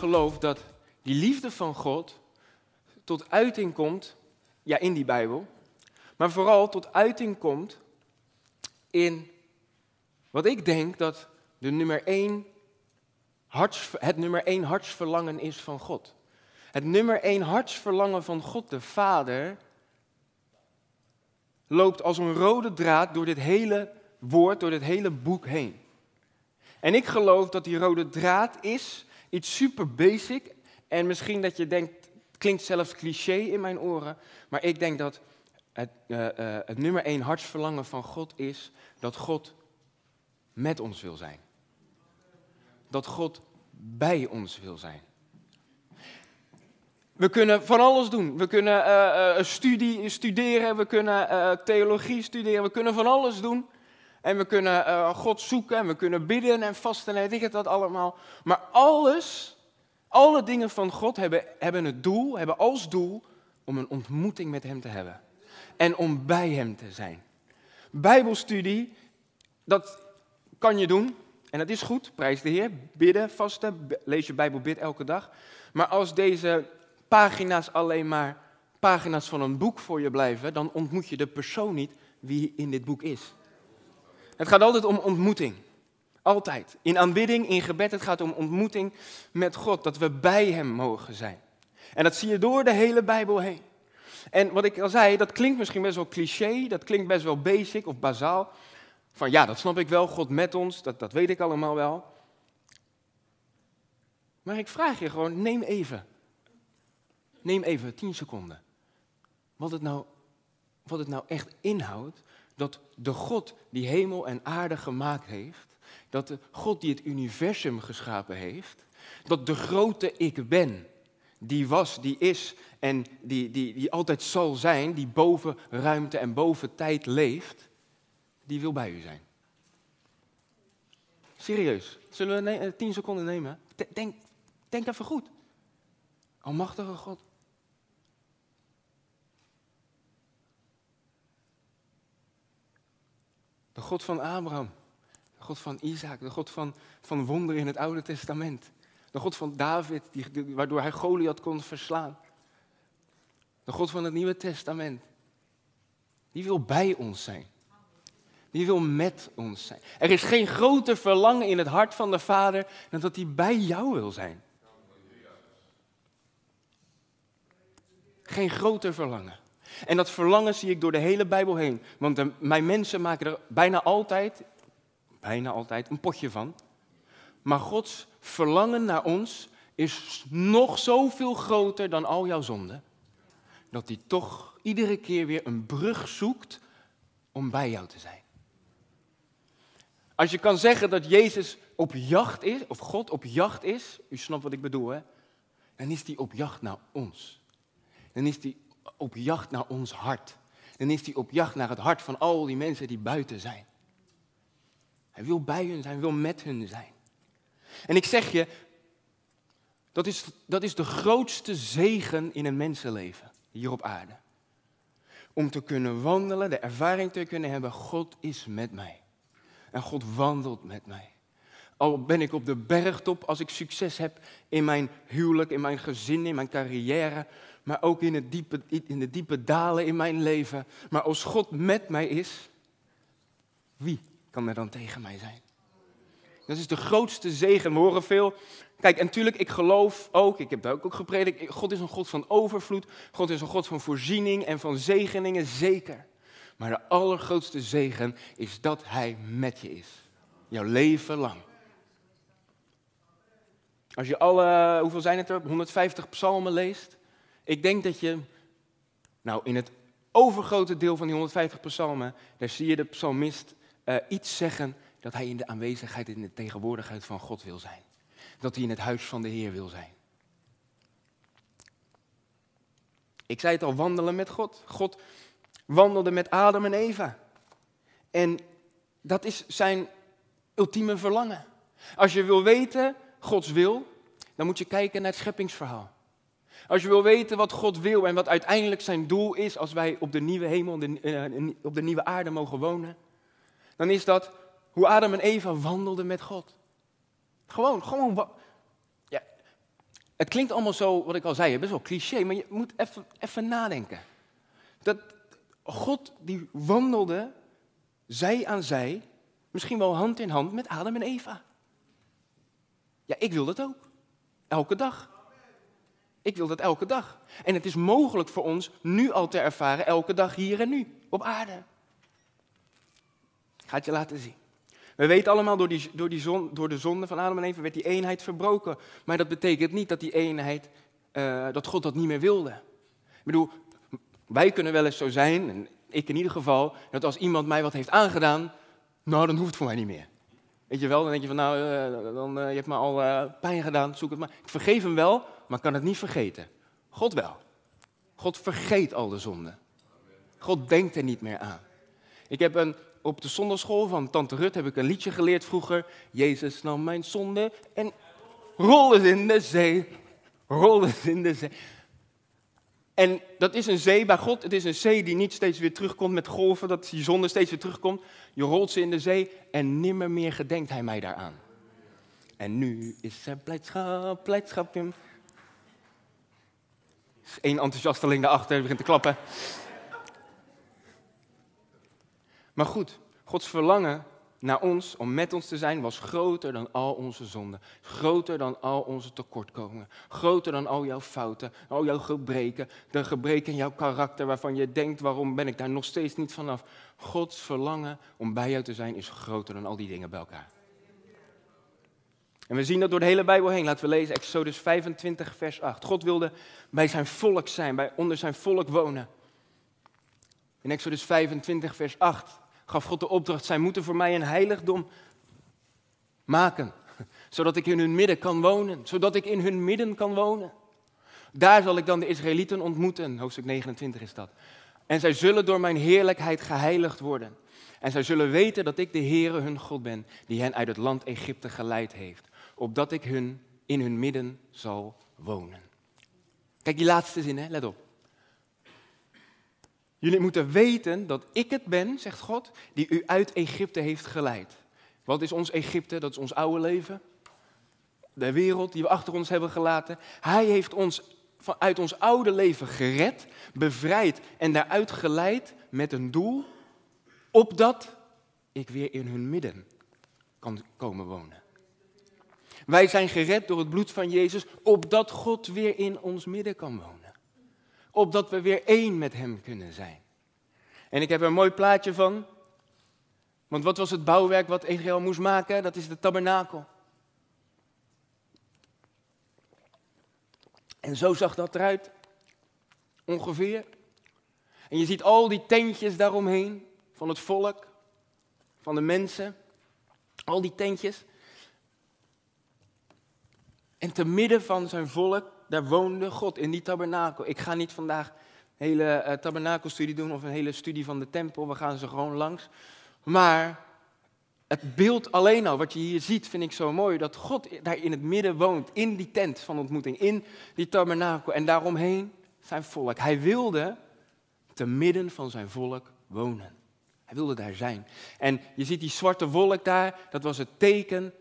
geloof dat die liefde van God tot uiting komt, ja, in die Bijbel, maar vooral tot uiting komt in wat ik denk dat de nummer één het nummer één hartsverlangen is van God. Het nummer één hartsverlangen van God de Vader loopt als een rode draad door dit hele woord, door dit hele boek heen. En ik geloof dat die rode draad is iets super basic. En misschien dat je denkt, het klinkt zelfs cliché in mijn oren. Maar ik denk dat het, uh, uh, het nummer één hartsverlangen van God is dat God met ons wil zijn. Dat God bij ons wil zijn. We kunnen van alles doen. We kunnen uh, studie, studeren, we kunnen theologie studeren, we kunnen van alles doen. En we kunnen uh, God zoeken en we kunnen bidden en vasten en weet ik dat allemaal. Maar alles, alle dingen van God hebben, hebben het doel, hebben als doel om een ontmoeting met Hem te hebben. En om bij Hem te zijn. Bijbelstudie, dat kan je doen. En dat is goed, prijs de Heer. Bidden, vasten, lees je Bijbel, bid elke dag. Maar als deze pagina's alleen maar pagina's van een boek voor je blijven, dan ontmoet je de persoon niet wie in dit boek is. Het gaat altijd om ontmoeting. Altijd. In aanbidding, in gebed, het gaat om ontmoeting met God. Dat we bij Hem mogen zijn. En dat zie je door de hele Bijbel heen. En wat ik al zei, dat klinkt misschien best wel cliché, dat klinkt best wel basic of bazaal. Van ja, dat snap ik wel, God met ons, dat, dat weet ik allemaal wel. Maar ik vraag je gewoon, neem even, neem even tien seconden. Wat het nou, wat het nou echt inhoudt dat de God die hemel en aarde gemaakt heeft, dat de God die het universum geschapen heeft, dat de grote ik ben, die was, die is en die, die, die altijd zal zijn, die boven ruimte en boven tijd leeft, die wil bij u zijn. Serieus, zullen we eh, tien seconden nemen? Denk, denk even goed. Almachtige God. De God van Abraham, de God van Isaac, de God van, van wonderen in het Oude Testament. De God van David, die, waardoor hij Goliath kon verslaan. De God van het Nieuwe Testament. Die wil bij ons zijn. Die wil met ons zijn. Er is geen groter verlangen in het hart van de Vader dan dat hij bij jou wil zijn. Geen groter verlangen. En dat verlangen zie ik door de hele Bijbel heen. Want mijn mensen maken er bijna altijd, bijna altijd, een potje van. Maar Gods verlangen naar ons is nog zoveel groter dan al jouw zonden. Dat hij toch iedere keer weer een brug zoekt om bij jou te zijn. Als je kan zeggen dat Jezus op jacht is, of God op jacht is, u snapt wat ik bedoel hè, dan is hij op jacht naar ons. Dan is hij op jacht naar ons hart. Dan is hij op jacht naar het hart van al die mensen die buiten zijn. Hij wil bij hun zijn, hij wil met hun zijn. En ik zeg je, dat is, dat is de grootste zegen in een mensenleven hier op aarde. Om te kunnen wandelen, de ervaring te kunnen hebben, God is met mij. En God wandelt met mij. Al ben ik op de bergtop, als ik succes heb in mijn huwelijk, in mijn gezin, in mijn carrière, maar ook in, het diepe, in de diepe dalen in mijn leven. Maar als God met mij is, wie kan er dan tegen mij zijn? Dat is de grootste zegen. We horen veel. Kijk, en natuurlijk, ik geloof ook, ik heb daar ook gepredikt, God is een God van overvloed. God is een God van voorziening en van zegeningen, zeker. Maar de allergrootste zegen is dat Hij met je is. Jouw leven lang. Als je alle, hoeveel zijn het er, 150 psalmen leest, ik denk dat je, nou in het overgrote deel van die 150 psalmen, daar zie je de psalmist uh, iets zeggen dat hij in de aanwezigheid, in de tegenwoordigheid van God wil zijn. Dat hij in het huis van de Heer wil zijn. Ik zei het al, wandelen met God. God wandelde met Adam en Eva. En dat is zijn ultieme verlangen. Als je wil weten Gods wil, dan moet je kijken naar het scheppingsverhaal. Als je wil weten wat God wil en wat uiteindelijk zijn doel is als wij op de nieuwe hemel, eh, op de nieuwe aarde mogen wonen, dan is dat hoe Adam en Eva wandelden met God. Gewoon, gewoon. Het klinkt allemaal zo, wat ik al zei, best wel cliché, maar je moet even, even nadenken. Dat God die wandelde zij aan zij, misschien wel hand in hand met Adam en Eva. Ja, ik wil dat ook. Elke dag. Ik wil dat elke dag. En het is mogelijk voor ons nu al te ervaren, elke dag hier en nu, op aarde. Ik ga het je laten zien. We weten allemaal, door, die, door, die zon, door de zonde van Adam en Eva werd die eenheid verbroken. Maar dat betekent niet dat die eenheid, uh, dat God dat niet meer wilde. Ik bedoel, wij kunnen wel eens zo zijn, en ik in ieder geval, dat als iemand mij wat heeft aangedaan, nou dan hoeft het voor mij niet meer. Weet je wel, dan denk je van nou, uh, dan, uh, je hebt me al uh, pijn gedaan, zoek het maar. Ik vergeef hem wel, maar kan het niet vergeten. God wel. God vergeet al de zonden. God denkt er niet meer aan. Ik heb een, op de zondagschool van Tante Rut heb ik een liedje geleerd vroeger. Jezus nam mijn zonde en rolde in de zee. Rolde in de zee. En dat is een zee bij God. Het is een zee die niet steeds weer terugkomt met golven, dat die zonde steeds weer terugkomt. Je rolt ze in de zee en nimmer meer gedenkt hij mij daaraan. En nu is er blijdschap, blijdschap in. Eén enthousiasteling daarachter begint te klappen. Maar goed, Gods verlangen naar ons, om met ons te zijn, was groter dan al onze zonden. Groter dan al onze tekortkomingen. Groter dan al jouw fouten, al jouw gebreken. De gebreken in jouw karakter waarvan je denkt, waarom ben ik daar nog steeds niet vanaf? Gods verlangen om bij jou te zijn is groter dan al die dingen bij elkaar. En we zien dat door de hele Bijbel heen. Laten we lezen Exodus 25, vers 8. God wilde bij zijn volk zijn, bij, onder zijn volk wonen. In Exodus 25, vers 8 gaf God de opdracht, zij moeten voor mij een heiligdom maken, zodat ik in hun midden kan wonen, zodat ik in hun midden kan wonen. Daar zal ik dan de Israëlieten ontmoeten, hoofdstuk 29 is dat. En zij zullen door mijn heerlijkheid geheiligd worden. En zij zullen weten dat ik de Heere hun God ben, die hen uit het land Egypte geleid heeft, opdat ik hun in hun midden zal wonen. Kijk die laatste zin, hè? let op. Jullie moeten weten dat ik het ben, zegt God, die u uit Egypte heeft geleid. Wat is ons Egypte? Dat is ons oude leven. De wereld die we achter ons hebben gelaten. Hij heeft ons uit ons oude leven gered, bevrijd en daaruit geleid met een doel, opdat ik weer in hun midden kan komen wonen. Wij zijn gered door het bloed van Jezus, opdat God weer in ons midden kan wonen opdat we weer één met Hem kunnen zijn. En ik heb er een mooi plaatje van. Want wat was het bouwwerk wat Israël moest maken? Dat is de tabernakel. En zo zag dat eruit. Ongeveer. En je ziet al die tentjes daaromheen. Van het volk. Van de mensen. Al die tentjes. En te midden van zijn volk daar woonde God in die tabernakel. Ik ga niet vandaag een hele uh, tabernakelstudie doen of een hele studie van de tempel. We gaan ze gewoon langs. Maar het beeld alleen al, wat je hier ziet, vind ik zo mooi. Dat God daar in het midden woont, in die tent van ontmoeting, in die tabernakel. En daaromheen zijn volk. Hij wilde te midden van zijn volk wonen. Hij wilde daar zijn. En je ziet die zwarte wolk daar, dat was het teken,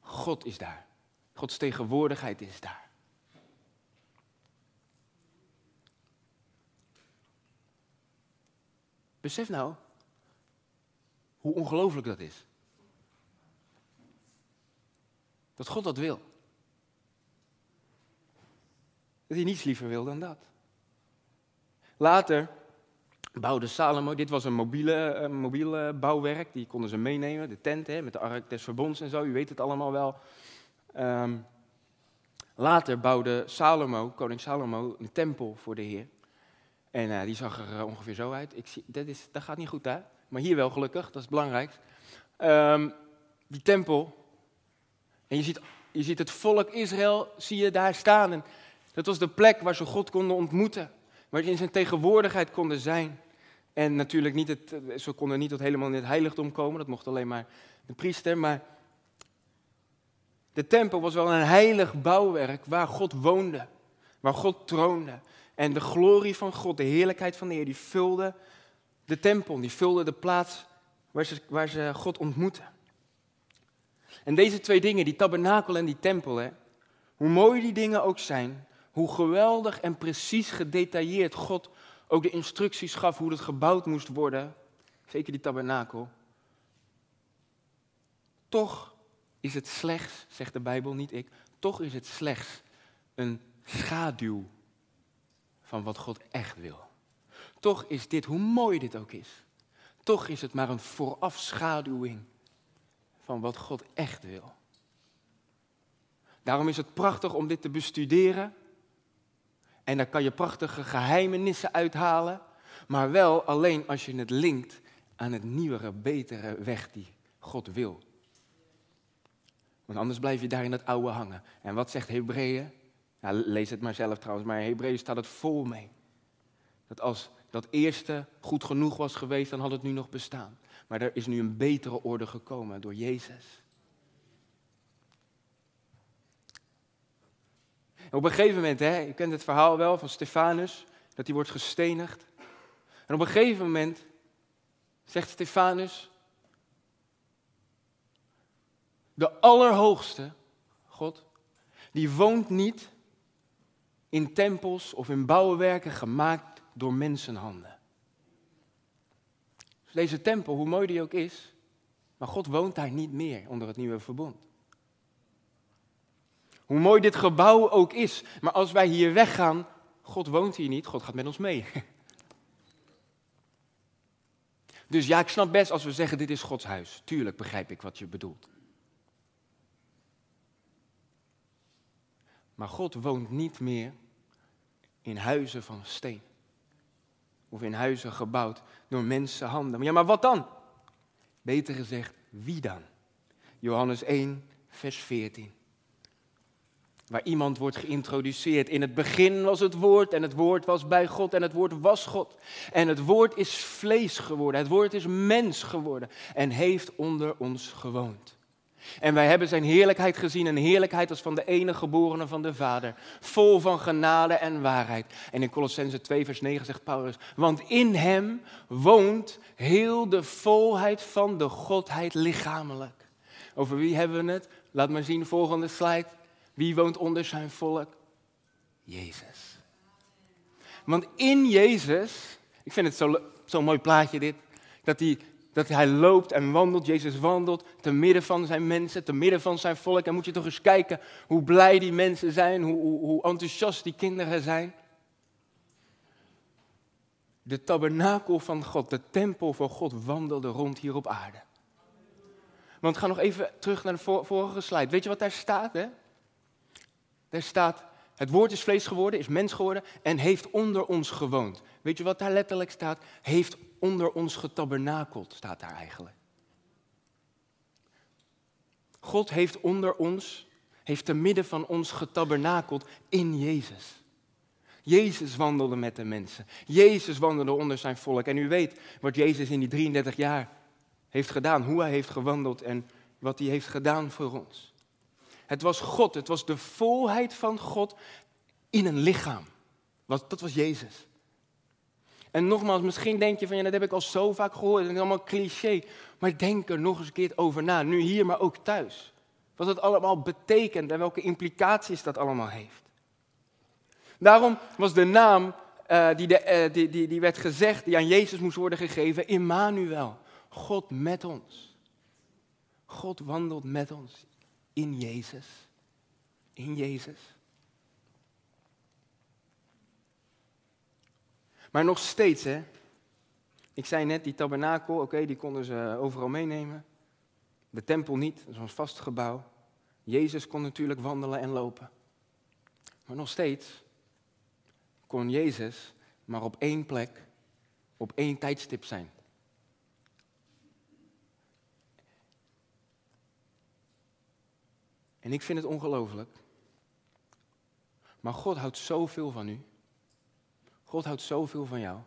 God is daar. Gods tegenwoordigheid is daar. Besef nou hoe ongelooflijk dat is. Dat God dat wil. Dat hij niets liever wil dan dat. Later bouwde Salomo, dit was een mobiele, mobiele bouwwerk, die konden ze meenemen, de tent hè, met de ark des verbonds en zo, u weet het allemaal wel. Um, later bouwde Salomo, koning Salomo, een tempel voor de Heer. En uh, die zag er uh, ongeveer zo uit. Ik zie, dat, is, gaat niet goed daar. Maar hier wel gelukkig, dat is het belangrijkste. Um, die tempel. En je ziet, je ziet het volk Israël, zie je daar staan. En dat was de plek waar ze God konden ontmoeten. Waar ze in zijn tegenwoordigheid konden zijn. En natuurlijk niet het, ze konden niet tot helemaal in het heiligdom komen. Dat mocht alleen maar de priester. Maar de tempel was wel een heilig bouwwerk waar God woonde. Waar God troonde. En de glorie van God, de heerlijkheid van de Heer, die vulde de tempel, die vulde de plaats waar ze, waar ze God ontmoetten. En deze twee dingen, die tabernakel en die tempel, hè, Hoe mooi die dingen ook zijn, hoe geweldig en precies gedetailleerd God ook de instructies gaf hoe het gebouwd moest worden, zeker die tabernakel. Toch is het slechts, zegt de Bijbel, niet ik, toch is het slechts een schaduw van wat God echt wil. Toch is dit, hoe mooi dit ook is, toch is het maar een voorafschaduwing van wat God echt wil. Daarom is het prachtig om dit te bestuderen. En daar kan je prachtige geheimenissen uithalen. Maar wel alleen als je het linkt aan het nieuwere, betere weg die God wil. Want anders blijf je daar in het oude hangen. En wat zegt Hebreeën? Lees het maar zelf trouwens, maar in Hebreeën staat het vol mee. Dat als dat eerste goed genoeg was geweest, dan had het nu nog bestaan. Maar er is nu een betere orde gekomen door Jezus. op een gegeven moment, hè, je kent het verhaal wel van Stefanus, dat hij wordt gestenigd. En op een gegeven moment zegt Stefanus, de Allerhoogste, God, die woont niet in tempels of in bouwwerken gemaakt door mensenhanden. Dus deze tempel, hoe mooi die ook is, maar God woont daar niet meer onder het nieuwe verbond. Hoe mooi dit gebouw ook is, maar als wij hier weggaan, God woont hier niet, God gaat met ons mee. Dus ja, ik snap best als we zeggen dit is Gods huis. Tuurlijk begrijp ik wat je bedoelt. Maar God woont niet meer in huizen van steen. Of in huizen gebouwd door mensenhanden. Ja, maar wat dan? Beter gezegd, wie dan? Johannes 1, vers 14. Waar iemand wordt geïntroduceerd. In het begin was het woord en het woord was bij God en het woord was God. En het woord is vlees geworden, het woord is mens geworden en heeft onder ons gewoond. En wij hebben zijn heerlijkheid gezien, een heerlijkheid als van de enige geborene van de Vader, vol van genade en waarheid. En in Colossense 2, vers 9 zegt Paulus, want in hem woont heel de volheid van de Godheid lichamelijk. Over wie hebben we het? Laat maar zien, volgende slide. Wie woont onder zijn volk? Jezus. Want in Jezus, ik vind het zo'n zo mooi plaatje dit, dat hij dat hij loopt en wandelt. Jezus wandelt te midden van zijn mensen, te midden van zijn volk. En moet je toch eens kijken hoe blij die mensen zijn, hoe, hoe, enthousiast die kinderen zijn. De tabernakel van God, de tempel van God wandelde rond hier op aarde. Want ga nog even terug naar de vorige slide. Weet je wat daar staat? Hè? Daar staat, het woord is vlees geworden, is mens geworden en heeft onder ons gewoond. Weet je wat daar letterlijk staat? Heeft onder ons getabernakeld, staat daar eigenlijk. God heeft onder ons, heeft te midden van ons getabernakeld in Jezus. Jezus wandelde met de mensen. Jezus wandelde onder zijn volk. En u weet wat Jezus in die 33 jaar heeft gedaan, hoe hij heeft gewandeld en wat hij heeft gedaan voor ons. Het was God, het was de volheid van God in een lichaam. Dat was Jezus. En nogmaals, misschien denk je van ja, dat heb ik al zo vaak gehoord, dat is allemaal cliché. Maar denk er nog eens een keer over na, nu hier, maar ook thuis. Wat het allemaal betekent en welke implicaties dat allemaal heeft. Daarom was de naam uh, die, de, uh, die, die, die werd gezegd, die aan Jezus moest worden gegeven, Immanuel. God met ons. God wandelt met ons in Jezus. In Jezus. Maar nog steeds, hè. Ik zei net, die tabernakel, oké, die konden ze overal meenemen. De tempel niet, dat was vast gebouw. Jezus kon natuurlijk wandelen en lopen. Maar nog steeds kon Jezus maar op één plek, op één tijdstip zijn. En ik vind het ongelooflijk. Maar God houdt zoveel van u. God houdt zoveel van jou.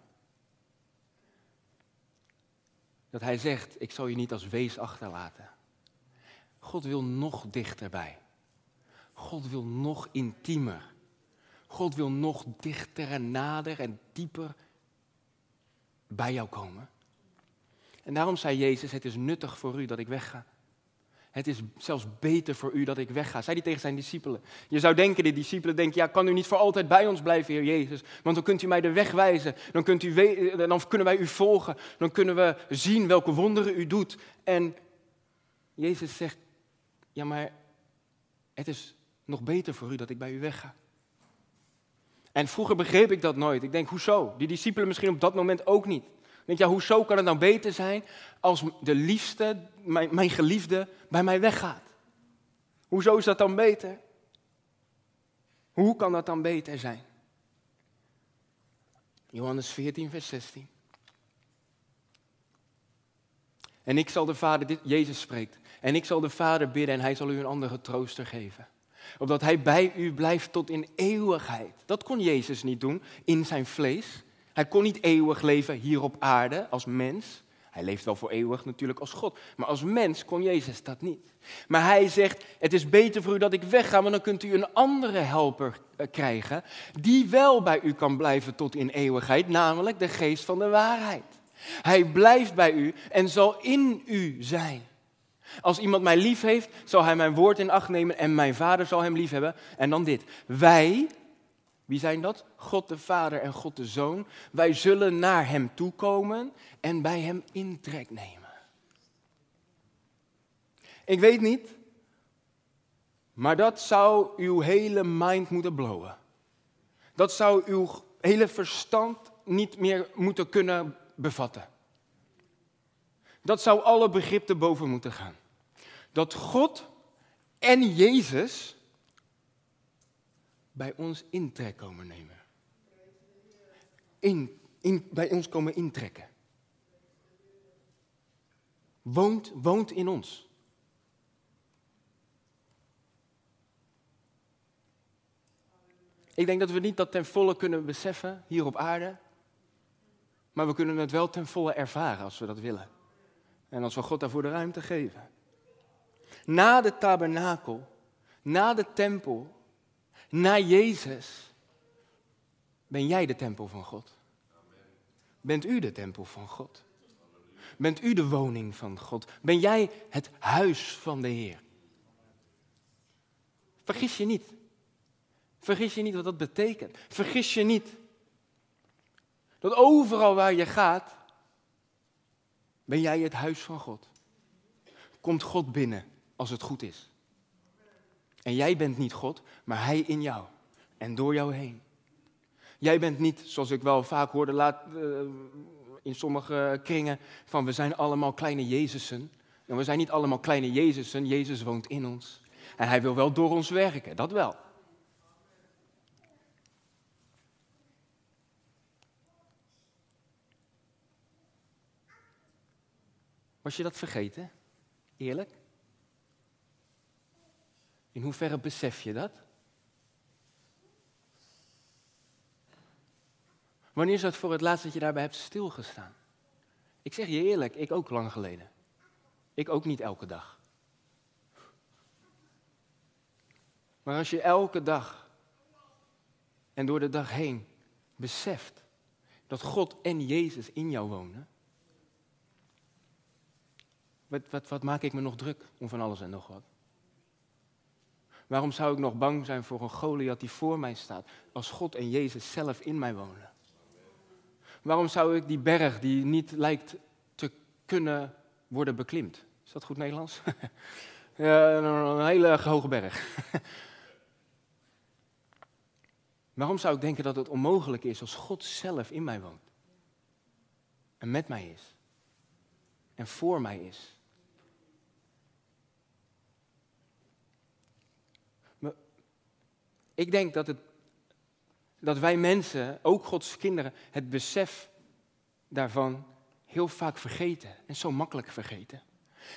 Dat hij zegt, ik zal je niet als wees achterlaten. God wil nog dichterbij. God wil nog intiemer. God wil nog dichter en nader en dieper bij jou komen. En daarom zei Jezus, het is nuttig voor u dat ik wegga. Het is zelfs beter voor u dat ik wegga. Zei hij tegen zijn discipelen. Je zou denken, de discipelen denken, ja, kan u niet voor altijd bij ons blijven, Heer Jezus? Want dan kunt u mij de weg wijzen. Dan, kunt u dan kunnen wij u volgen. Dan kunnen we zien welke wonderen u doet. En Jezus zegt, ja, maar het is nog beter voor u dat ik bij u wegga. En vroeger begreep ik dat nooit. Ik denk, hoezo? Die discipelen misschien op dat moment ook niet. Denk, ja, hoezo kan het nou beter zijn als de liefste, mijn, mijn geliefde, bij mij weggaat? Hoezo is dat dan beter? Hoe kan dat dan beter zijn? Johannes 14, vers 16. En ik zal de Vader, dit, Jezus spreekt, en ik zal de Vader bidden en hij zal u een andere trooster geven. Opdat hij bij u blijft tot in eeuwigheid. Dat kon Jezus niet doen in zijn vlees. Hij kon niet eeuwig leven hier op aarde als mens. Hij leeft wel voor eeuwig natuurlijk als God. Maar als mens kon Jezus dat niet. Maar hij zegt, het is beter voor u dat ik wegga, want dan kunt u een andere helper eh, krijgen. Die wel bij u kan blijven tot in eeuwigheid, namelijk de geest van de waarheid. Hij blijft bij u en zal in u zijn. Als iemand mij lief heeft, zal hij mijn woord in acht nemen en mijn vader zal hem lief hebben. En dan dit. Wij, wie zijn dat? God de Vader en God de Zoon. Wij zullen naar hem toekomen en bij hem intrek nemen. Ik weet niet, maar dat zou uw hele mind moeten blowen. Dat zou uw hele verstand niet meer moeten kunnen bevatten. Dat zou alle begrip te boven moeten gaan dat God en Jezus bij ons intrek komen nemen. Bij ons komen intrekken. Woont, woont in ons. Ik denk dat we niet dat ten volle kunnen beseffen hier op aarde, maar we kunnen het wel ten volle ervaren als we dat willen. En als we God daarvoor de ruimte geven na de tabernakel, na de tempel, na Jezus, ben jij de tempel van God. Bent u de tempel van God? Bent u de woning van God? Ben jij het huis van de Heer? Vergis je niet. Vergis je niet wat dat betekent. Vergis je niet dat overal waar je gaat, ben jij het huis van God. Komt God binnen als het goed is. En jij bent niet God, maar Hij in jou en door jou heen. Jij bent niet, zoals ik wel vaak hoorde laat, uh, in sommige kringen, van we zijn allemaal kleine Jezusen. En we zijn niet allemaal kleine Jezusen, Jezus woont in ons. En Hij wil wel door ons werken, dat wel. Was je dat vergeten? Eerlijk? In hoeverre besef je dat? Wanneer is het voor het laatst dat je daarbij hebt stilgestaan? Ik zeg je eerlijk, ik ook lang geleden. Ik ook niet elke dag. Maar als je elke dag en door de dag heen beseft dat God en Jezus in jou wonen, wat, wat, wat maak ik me nog druk om van alles en nog wat? Waarom zou ik nog bang zijn voor een Goliath die voor mij staat, als God en Jezus zelf in mij wonen? Waarom zou ik die berg die niet lijkt te kunnen worden beklimd? Is dat goed Nederlands? ja, een hele hoge berg. Waarom zou ik denken dat het onmogelijk is als God zelf in mij woont? En met mij is. En voor mij is. Ik denk dat, het, dat wij mensen, ook Gods kinderen, het besef daarvan heel vaak vergeten. En zo makkelijk vergeten.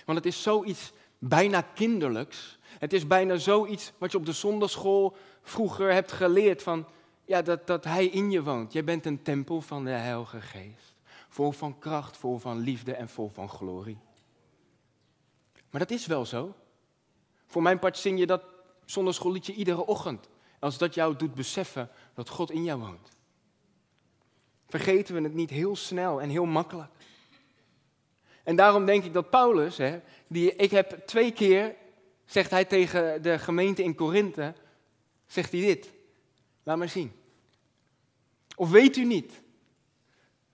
Want het is zoiets bijna kinderlijks. Het is bijna zoiets wat je op de zondagschool vroeger hebt geleerd van, ja, dat, dat Hij in je woont. Jij bent een tempel van de Heilige Geest. Vol van kracht, vol van liefde en vol van glorie. Maar dat is wel zo. Voor mijn part zing je dat zondagschoolliedje iedere ochtend als dat jou doet beseffen dat God in jou woont. Vergeten we het niet heel snel en heel makkelijk. En daarom denk ik dat Paulus, hè, die, ik heb twee keer, zegt hij tegen de gemeente in Korinthe, zegt hij dit. Laat maar zien. Of weet u niet?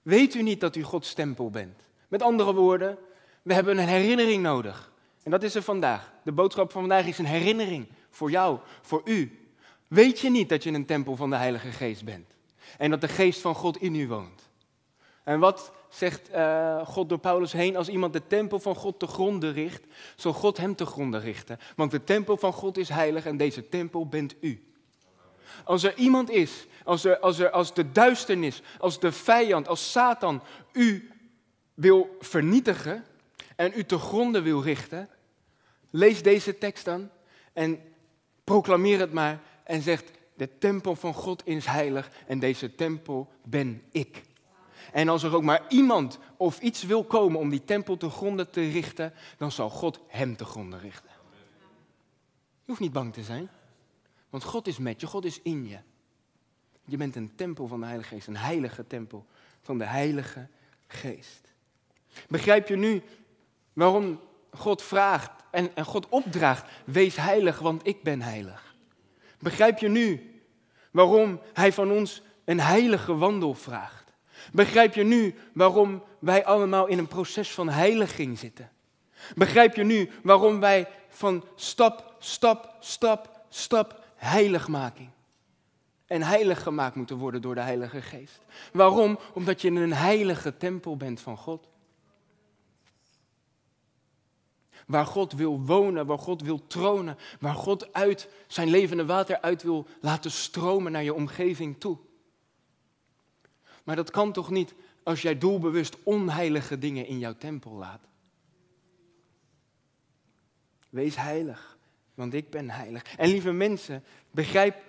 Weet u niet dat u Gods tempel bent? Met andere woorden, we hebben een herinnering nodig. En dat is er vandaag. De boodschap van vandaag is een herinnering voor jou, voor u. Weet je niet dat je een tempel van de Heilige Geest bent? En dat de Geest van God in u woont? En wat zegt uh, God door Paulus heen? Als iemand de tempel van God te gronden richt, zal God hem te gronden richten. Want de tempel van God is heilig en deze tempel bent u. Als er iemand is, als, er, als, er, als de duisternis, als de vijand, als Satan u wil vernietigen en u te gronden wil richten, lees deze tekst dan en proclameer het maar en zegt, de tempel van God is heilig en deze tempel ben ik. En als er ook maar iemand of iets wil komen om die tempel te gronden te richten, dan zal God hem te gronden richten. Je hoeft niet bang te zijn, want God is met je, God is in je. Je bent een tempel van de Heilige Geest, een heilige tempel van de Heilige Geest. Begrijp je nu waarom God vraagt en, en God opdraagt, wees heilig, want ik ben heilig? Begrijp je nu waarom Hij van ons een heilige wandel vraagt? Begrijp je nu waarom wij allemaal in een proces van heiliging zitten? Begrijp je nu waarom wij van stap, stap, stap, stap heiligmaking en heilig gemaakt moeten worden door de Heilige Geest. Waarom? Omdat je in een heilige tempel bent van God. Waar God wil wonen, waar God wil tronen, waar God uit zijn levende water uit wil laten stromen naar je omgeving toe. Maar dat kan toch niet als jij doelbewust onheilige dingen in jouw tempel laat? Wees heilig, want ik ben heilig. En lieve mensen, begrijp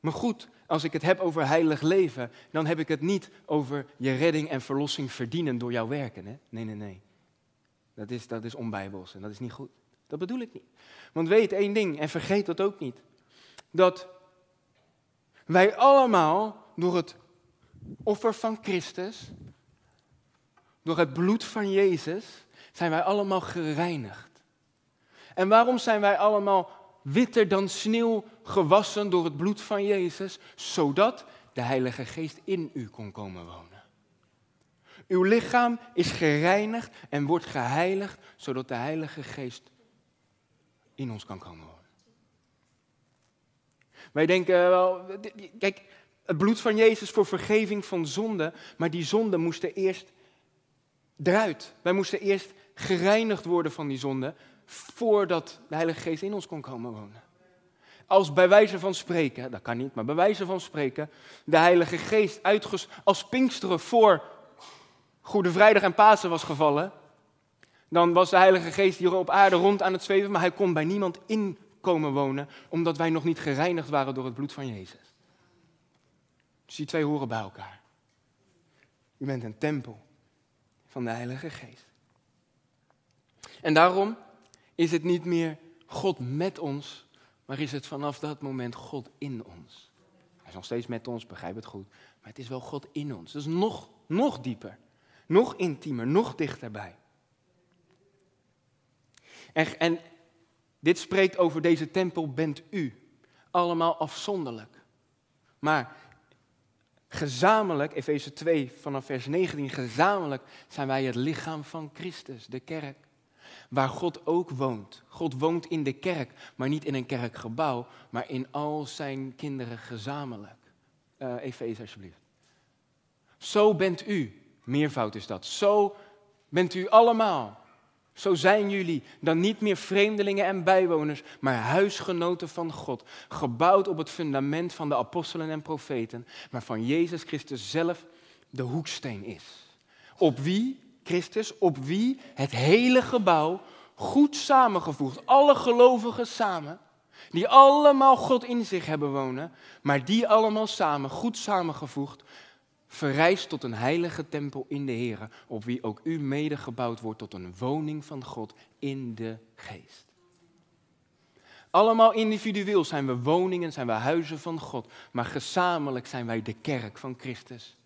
me goed, als ik het heb over heilig leven, dan heb ik het niet over je redding en verlossing verdienen door jouw werken. Hè? Nee, nee, nee. Dat is, dat is onbijbels en dat is niet goed. Dat bedoel ik niet. Want weet één ding, en vergeet dat ook niet. Dat wij allemaal door het offer van Christus, door het bloed van Jezus, zijn wij allemaal gereinigd. En waarom zijn wij allemaal witter dan sneeuw gewassen door het bloed van Jezus, zodat de Heilige Geest in u kon komen wonen. Uw lichaam is gereinigd en wordt geheiligd, zodat de Heilige Geest in ons kan komen wonen. Wij denken wel, kijk, het bloed van Jezus voor vergeving van zonde, maar die zonde moesten eerst eruit. Wij moesten eerst gereinigd worden van die zonde, voordat de Heilige Geest in ons kon komen wonen. Als bij wijze van spreken, dat kan niet, maar bij wijze van spreken, de Heilige Geest uitges als Pinksteren voor Goede Vrijdag en Pasen was gevallen, dan was de Heilige Geest hier op aarde rond aan het zweven, maar hij kon bij niemand in komen wonen, omdat wij nog niet gereinigd waren door het bloed van Jezus. Dus die twee horen bij elkaar. U bent een tempel van de Heilige Geest. En daarom is het niet meer God met ons, maar is het vanaf dat moment God in ons. Hij is nog steeds met ons, begrijp het goed, maar het is wel God in ons. Dus nog, nog dieper, nog intiemer, nog dichterbij. En, en dit spreekt over deze tempel bent u, allemaal afzonderlijk. Maar gezamenlijk, Efeze 2 vanaf vers 19, gezamenlijk zijn wij het lichaam van Christus, de kerk waar God ook woont. God woont in de kerk, maar niet in een kerkgebouw, maar in al zijn kinderen gezamenlijk. Uh, Efeze alsjeblieft. Zo bent u, meervoud is dat, zo bent u allemaal. Zo zijn jullie dan niet meer vreemdelingen en bijwoners, maar huisgenoten van God, gebouwd op het fundament van de apostelen en profeten, waarvan Jezus Christus zelf de hoeksteen is. Op wie Christus, op wie het hele gebouw goed samengevoegd, alle gelovigen samen, die allemaal God in zich hebben wonen, maar die allemaal samen, goed samengevoegd, verrijst tot een heilige tempel in de Heer, op wie ook u mede gebouwd wordt tot een woning van God in de geest. Allemaal individueel zijn we woningen, zijn we huizen van God, maar gezamenlijk zijn wij de kerk van Christus,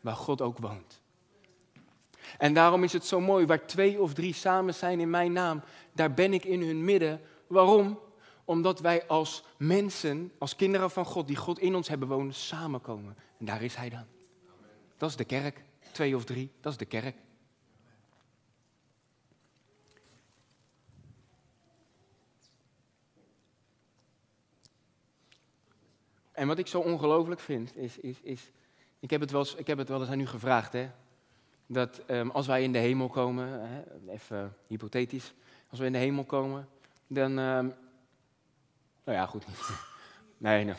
waar God ook woont. En daarom is het zo mooi, waar twee of drie samen zijn in mijn naam, daar ben ik in hun midden. Waarom? Omdat wij als mensen, als kinderen van God, die God in ons hebben wonen, samenkomen. En daar is Hij dan. Dat is de kerk. Twee of drie, dat is de kerk. En wat ik zo ongelooflijk vind, is, is, is ik, heb het wel eens, ik heb het wel eens aan u gevraagd, hè, dat um, als wij in de hemel komen, hè, even hypothetisch, als we in de hemel komen, dan, um, nou ja, goed. nee, nee.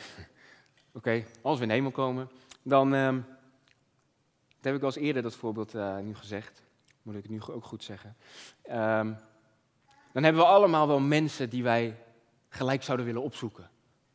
Oké, als we in de hemel komen, dan, um, dat heb ik al eens eerder dat voorbeeld uh, nu gezegd, moet ik het nu ook goed zeggen. dan hebben we allemaal wel mensen die wij gelijk zouden willen opzoeken.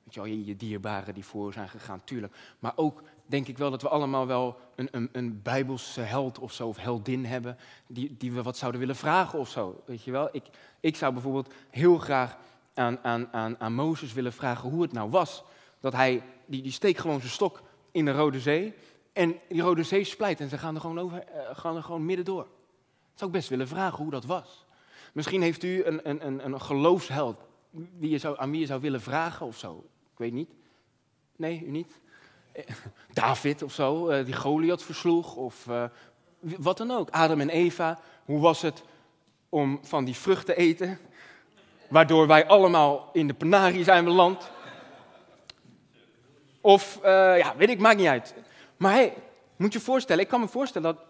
Weet je wel, je dierbaren die voor zijn gegaan, tuurlijk. Maar ook denk ik wel dat we allemaal wel een, een, een bijbelse held of zo, of heldin hebben, die, die we wat zouden willen vragen of zo. Weet je wel, ik, ik zou bijvoorbeeld heel graag aan, aan, aan, aan Mozes willen vragen hoe het nou was. Dat hij, die, die steekt gewoon zijn stok in de Rode Zee en die Rode Zee splijt en ze gaan er gewoon, over, uh, gaan er gewoon midden door. Zou ik best willen vragen hoe dat was. Misschien heeft u een, een, een, een geloofsheld wie je zou, aan wie je zou willen vragen of zo. Ik weet niet. Nee, u niet? Eh, David of zo, eh, die Goliath versloeg. Of wat dan ook. Adam en Eva. Hoe was het om van die vruchten te eten? Waardoor wij allemaal in de penarie zijn beland. Of, ja, weet ik, maakt niet uit. Maar hey, moet je voorstellen, ik kan me voorstellen dat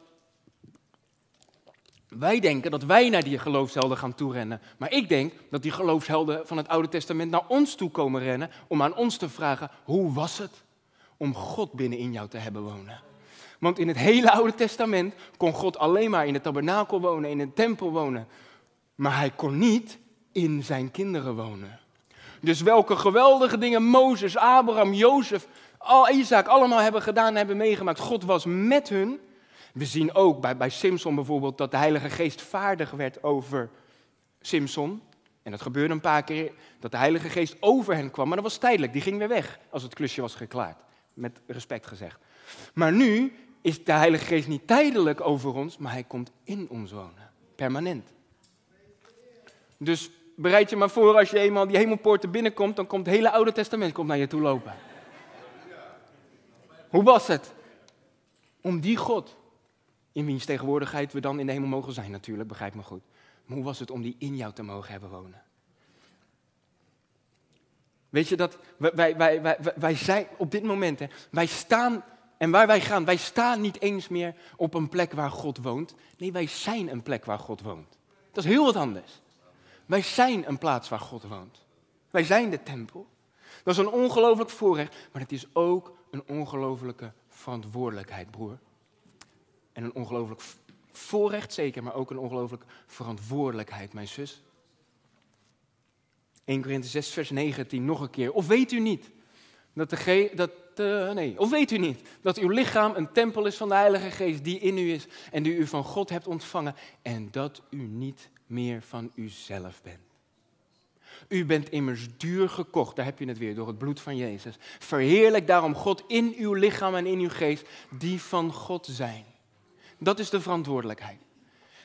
wij denken dat wij naar die geloofshelden gaan toerennen. Maar ik denk dat die geloofshelden van het Oude Testament naar ons toe komen rennen om aan ons te vragen, hoe was het om God binnen in jou te hebben wonen? Want in het hele Oude Testament kon God alleen maar in de tabernakel wonen, in een tempel wonen. Maar hij kon niet in zijn kinderen wonen. Dus welke geweldige dingen Mozes, Abraham, Jozef, al Isaac allemaal hebben gedaan en hebben meegemaakt. God was met hun. We zien ook bij, bij Simpson bijvoorbeeld dat de Heilige Geest vaardig werd over Simpson. En dat gebeurde een paar keer, dat de Heilige Geest over hen kwam. Maar dat was tijdelijk, die ging weer weg als het klusje was geklaard. Met respect gezegd. Maar nu is de Heilige Geest niet tijdelijk over ons, maar hij komt in ons wonen. Permanent. Dus bereid je maar voor als je eenmaal die hemelpoorten binnenkomt, dan komt het hele Oude Testament komt naar je toe lopen. Hoe was het? Om die God in wiens tegenwoordigheid we dan in de hemel mogen zijn natuurlijk, begrijp me goed. Maar hoe was het om die in jou te mogen hebben wonen? Weet je dat wij, wij, wij, wij, zijn op dit moment, hè, wij staan en waar wij gaan, wij staan niet eens meer op een plek waar God woont. Nee, wij zijn een plek waar God woont. Dat is heel wat anders. Wij zijn een plaats waar God woont. Wij zijn de tempel. Dat is een ongelooflijk voorrecht, maar het is ook een ongelooflijke verantwoordelijkheid, broer. En een ongelooflijk voorrecht zeker, maar ook een ongelooflijke verantwoordelijkheid, mijn zus. 1 Korinthe 6, vers 19, nog een keer. Of weet u niet dat de ge dat, uh, nee, of weet u niet dat uw lichaam een tempel is van de Heilige Geest die in u is en die u van God hebt ontvangen en dat u niet meer van uzelf bent. U bent immers duur gekocht, daar heb je het weer, door het bloed van Jezus. Verheerlijk daarom God in uw lichaam en in uw geest, die van God zijn. Dat is de verantwoordelijkheid.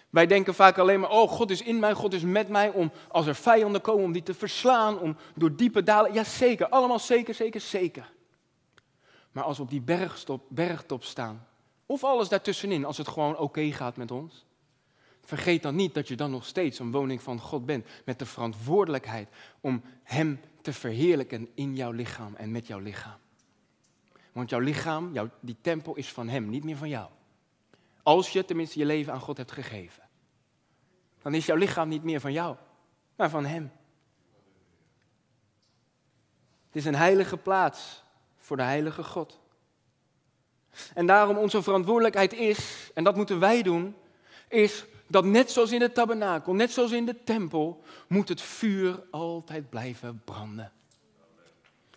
Wij denken vaak alleen maar, oh, God is in mij, God is met mij, om als er vijanden komen, om die te verslaan, om door diepe dalen. Ja, zeker, allemaal zeker, zeker, zeker. Maar als we op die bergstop, bergtop staan, of alles daartussenin, als het gewoon oké gaat met ons, vergeet dan niet dat je dan nog steeds een woning van God bent, met de verantwoordelijkheid om Hem te verheerlijken in jouw lichaam en met jouw lichaam. Want jouw lichaam, jouw, die tempel is van Hem, niet meer van jou. Als je tenminste je leven aan God hebt gegeven. Dan is jouw lichaam niet meer van jou, maar van Hem. Het is een heilige plaats voor de heilige God. En daarom onze verantwoordelijkheid is, en dat moeten wij doen, is dat net zoals in de tabernakel, net zoals in de tempel, moet het vuur altijd blijven branden.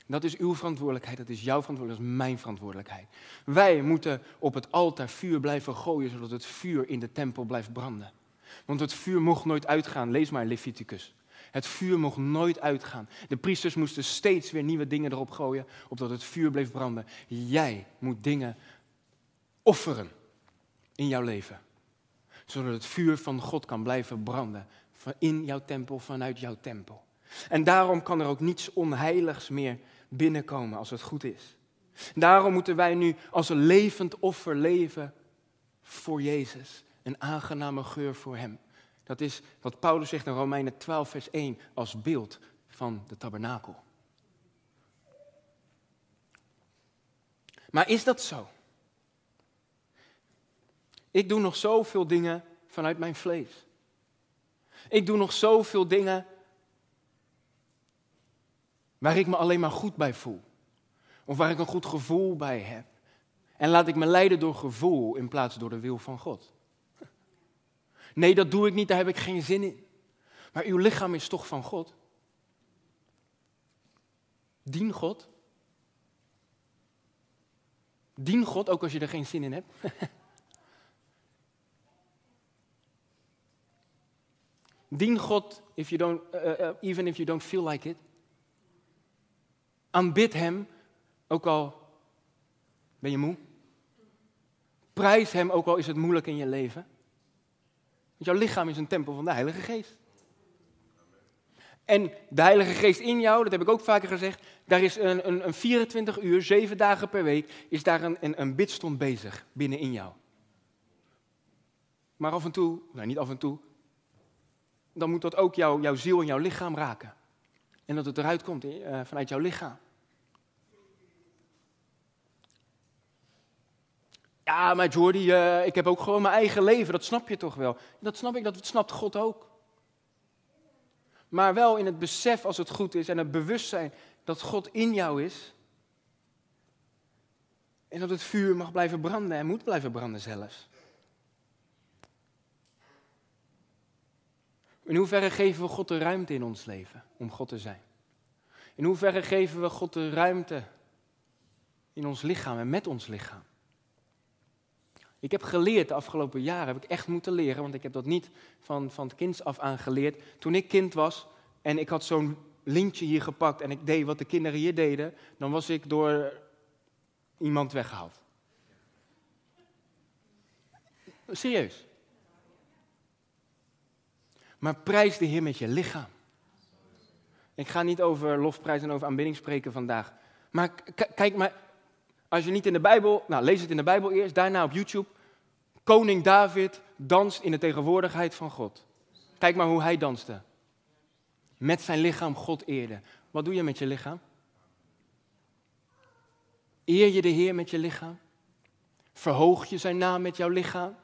Dat is uw verantwoordelijkheid, dat is jouw verantwoordelijkheid, dat is mijn verantwoordelijkheid. Wij moeten op het altaar vuur blijven gooien, zodat het vuur in de tempel blijft branden. Want het vuur mocht nooit uitgaan, lees maar Leviticus. Het vuur mocht nooit uitgaan. De priesters moesten steeds weer nieuwe dingen erop gooien, opdat het vuur bleef branden. Jij moet dingen offeren in jouw leven. Zodat het vuur van God kan blijven branden. In jouw tempel, vanuit jouw tempel. En daarom kan er ook niets onheiligs meer binnenkomen als het goed is. Daarom moeten wij nu als een levend offer leven voor Jezus. Een aangename geur voor Hem. Dat is wat Paulus zegt in Romeinen 12, vers 1 als beeld van de tabernakel. Maar is dat zo? Ik doe nog zoveel dingen vanuit mijn vlees. Ik doe nog zoveel dingen waar ik me alleen maar goed bij voel. Of waar ik een goed gevoel bij heb. En laat ik me leiden door gevoel in plaats door de wil van God. Nee, dat doe ik niet, daar heb ik geen zin in. Maar uw lichaam is toch van God? Dien God. Dien God ook als je er geen zin in hebt. Dien God if you don't, uh, uh, even if you don't feel like it. Aanbid Hem, ook al ben je moe. Prijs Hem, ook al is het moeilijk in je leven. Want jouw lichaam is een tempel van de Heilige Geest. En de Heilige Geest in jou, dat heb ik ook vaker gezegd, daar is een, een, een 24 uur, 7 dagen per week, is daar een, een, een bidstond bezig binnen in jou. Maar af en toe, nou niet af en toe, dan moet dat ook jou, jouw ziel en jouw lichaam raken. En dat het eruit komt uh, vanuit jouw lichaam. Ja, maar Jordi, uh, ik heb ook gewoon mijn eigen leven, dat snap je toch wel? Dat snap ik, dat snapt God ook. Maar wel in het besef als het goed is en het bewustzijn dat God in jou is. En dat het vuur mag blijven branden en moet blijven branden zelfs. In hoeverre geven we God de ruimte in ons leven om God te zijn? In hoeverre geven we God de ruimte in ons lichaam en met ons lichaam? Ik heb geleerd de afgelopen jaren, heb ik echt moeten leren, want ik heb dat niet van, van het kind af aan geleerd. Toen ik kind was en ik had zo'n lintje hier gepakt en ik deed wat de kinderen hier deden, dan was ik door iemand weggehaald. Serieus. Maar prijs de Heer met je lichaam. Ik ga niet over lofprijs en over aanbidding spreken vandaag. Maar kijk maar, als je niet in de Bijbel, nou lees het in de Bijbel eerst, daarna op YouTube. Koning David danst in de tegenwoordigheid van God. Kijk maar hoe hij danste. Met zijn lichaam God eerde. Wat doe je met je lichaam? Eer je de Heer met je lichaam? Verhoog je zijn naam met jouw lichaam?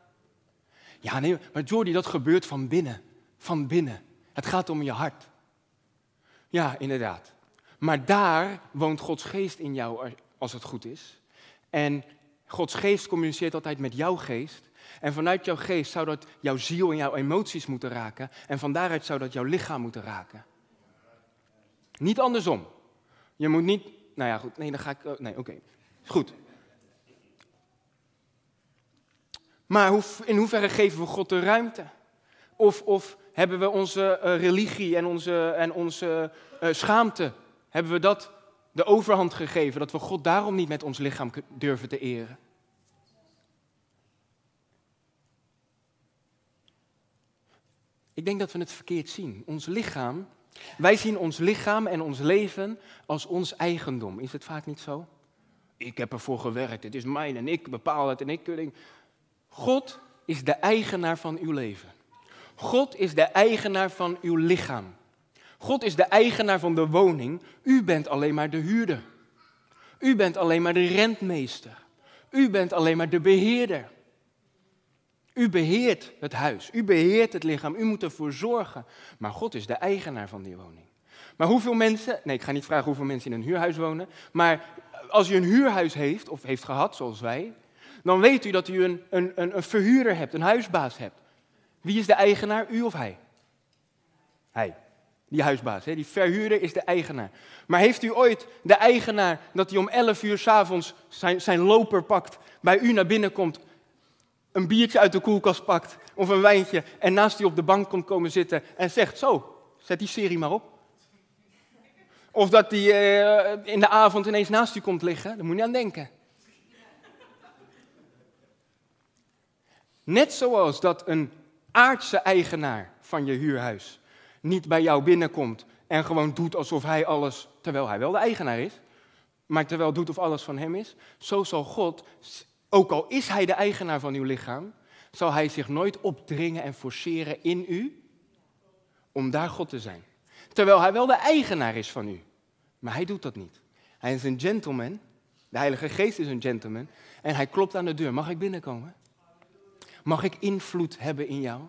Ja, nee, maar Jordi, dat gebeurt van binnen. Van binnen. Het gaat om je hart. Ja, inderdaad. Maar daar woont Gods geest in jou als het goed is. En Gods geest communiceert altijd met jouw geest. En vanuit jouw geest zou dat jouw ziel en jouw emoties moeten raken. En van daaruit zou dat jouw lichaam moeten raken. Niet andersom. Je moet niet. Nou ja, goed. Nee, dan ga ik. Oh, nee, oké. Goed. Maar in hoeverre geven we God de ruimte? Of, of hebben we onze uh, religie en onze, en onze uh, schaamte, hebben we dat de overhand gegeven, dat we God daarom niet met ons lichaam durven te eren? Ik denk dat we het verkeerd zien. Ons lichaam, wij zien ons lichaam en ons leven als ons eigendom. Is het vaak niet zo? Ik heb ervoor gewerkt, het is mijn en ik bepaal het en ik. God is de eigenaar van uw leven. God is de eigenaar van uw lichaam. God is de eigenaar van de woning. U bent alleen maar de huurder. U bent alleen maar de rentmeester. U bent alleen maar de beheerder. U beheert het huis. U beheert het lichaam. U moet ervoor zorgen. Maar God is de eigenaar van die woning. Maar hoeveel mensen, nee, ik ga niet vragen hoeveel mensen in een huurhuis wonen, maar als u een huurhuis heeft, of heeft gehad, zoals wij, dan weet u dat u een, een, een, verhuurder hebt, een huisbaas hebt. Wie is de eigenaar, u of hij? Hij, die huisbaas, die verhuurder is de eigenaar. Maar heeft u ooit de eigenaar dat hij om 11 uur s'avonds zijn, zijn loper pakt, bij u naar binnen komt, een biertje uit de koelkast pakt of een wijntje en naast u op de bank komt komen zitten en zegt, zo, zet die serie maar op. Of dat hij uh, in de avond ineens naast u komt liggen, daar moet je aan denken. Net zoals dat een aardse eigenaar van je huurhuis niet bij jou binnenkomt en gewoon doet alsof hij alles, terwijl hij wel de eigenaar is, maar terwijl doet of alles van hem is, zo zal God, ook al is hij de eigenaar van uw lichaam, zal hij zich nooit opdringen en forceren in u om daar God te zijn. Terwijl hij wel de eigenaar is van u. Maar hij doet dat niet. Hij is een gentleman. De Heilige Geest is een gentleman. En hij klopt aan de deur. Mag ik binnenkomen? Mag ik invloed hebben in jou?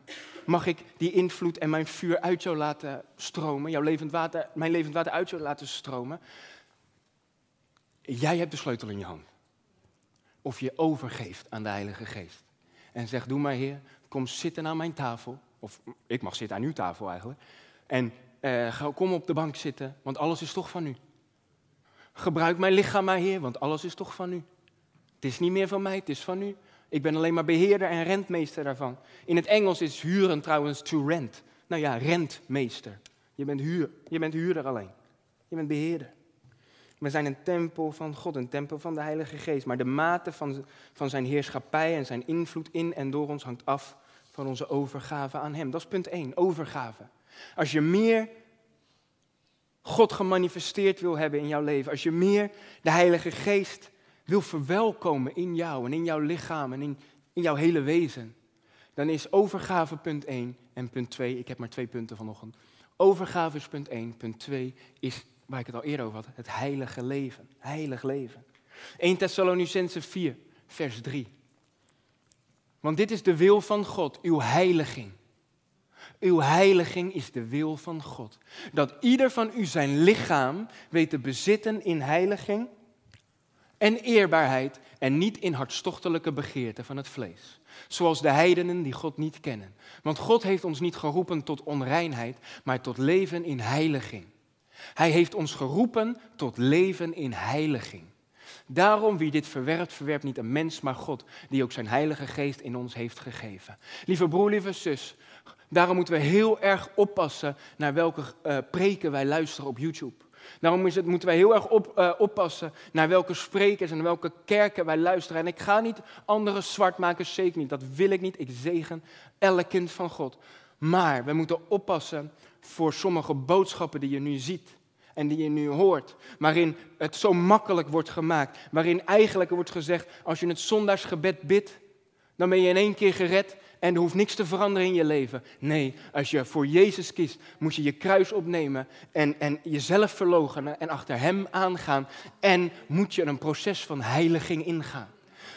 Mag ik die invloed en mijn vuur uit jou laten stromen? Jouw levend water, mijn levend water uit jou laten stromen? Jij hebt de sleutel in je hand. Of je overgeeft aan de Heilige Geest. En zegt, doe maar Heer, kom zitten aan mijn tafel. Of ik mag zitten aan uw tafel eigenlijk. En eh, kom op de bank zitten, want alles is toch van u. Gebruik mijn lichaam maar, Heer, want alles is toch van u. Het is niet meer van mij, het is van u. Ik ben alleen maar beheerder en rentmeester daarvan. In het Engels is huren trouwens to rent. Nou ja, rentmeester. Je bent, huur, je bent huurder alleen. Je bent beheerder. We zijn een tempel van God, een tempel van de Heilige Geest. Maar de mate van, van zijn heerschappij en zijn invloed in en door ons hangt af van onze overgave aan Hem. Dat is punt 1, overgave. Als je meer God gemanifesteerd wil hebben in jouw leven, als je meer de Heilige Geest wil verwelkomen in jou en in jouw lichaam en in, in jouw hele wezen, dan is overgave punt 1 en punt 2, ik heb maar twee punten vanochtend. Overgave is punt 1, punt 2 is, waar ik het al eerder over had, het heilige leven. Heilig leven. 1 Thessalonicense 4, vers 3. Want dit is de wil van God, uw heiliging. Uw heiliging is de wil van God. Dat ieder van u zijn lichaam weet te bezitten in heiliging en eerbaarheid en niet in hartstochtelijke begeerten van het vlees. Zoals de heidenen die God niet kennen. Want God heeft ons niet geroepen tot onreinheid, maar tot leven in heiliging. Hij heeft ons geroepen tot leven in heiliging. Daarom, wie dit verwerpt, verwerpt niet een mens, maar God, die ook zijn Heilige Geest in ons heeft gegeven. Lieve broer, lieve zus, daarom moeten we heel erg oppassen naar welke uh, preken wij luisteren op YouTube. Daarom moeten wij heel erg op, uh, oppassen naar welke sprekers en welke kerken wij luisteren. En ik ga niet anderen zwart maken, zeker niet. Dat wil ik niet. Ik zegen elk kind van God. Maar we moeten oppassen voor sommige boodschappen die je nu ziet en die je nu hoort, waarin het zo makkelijk wordt gemaakt, waarin eigenlijk wordt gezegd, als je het zondagsgebed bidt, dan ben je in één keer gered en er hoeft niks te veranderen in je leven. Nee, als je voor Jezus kiest, moet je je kruis opnemen en, en jezelf verloochenen en achter Hem aangaan en moet je een proces van heiliging ingaan.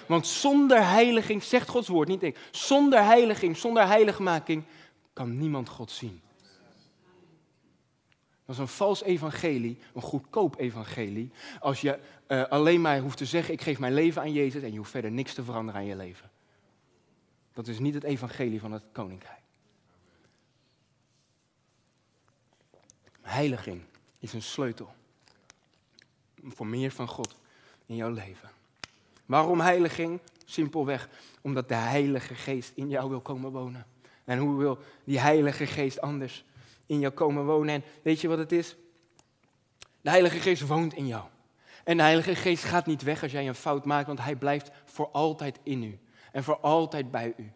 Want zonder heiliging, zegt Gods woord, niet ik, zonder heiliging, zonder heiligmaking kan niemand God zien. Dat is een vals evangelie, een goedkoop evangelie. Als je uh, alleen maar hoeft te zeggen, ik geef mijn leven aan Jezus en je hoeft verder niks te veranderen aan je leven. Dat is niet het evangelie van het koninkrijk. Heiliging is een sleutel voor meer van God in jouw leven. Waarom heiliging? Simpelweg omdat de Heilige Geest in jou wil komen wonen. En hoe wil die Heilige Geest anders in jou komen wonen. En weet je wat het is? De Heilige Geest woont in jou. En de Heilige Geest gaat niet weg als jij een fout maakt, want Hij blijft voor altijd in u. En voor altijd bij u.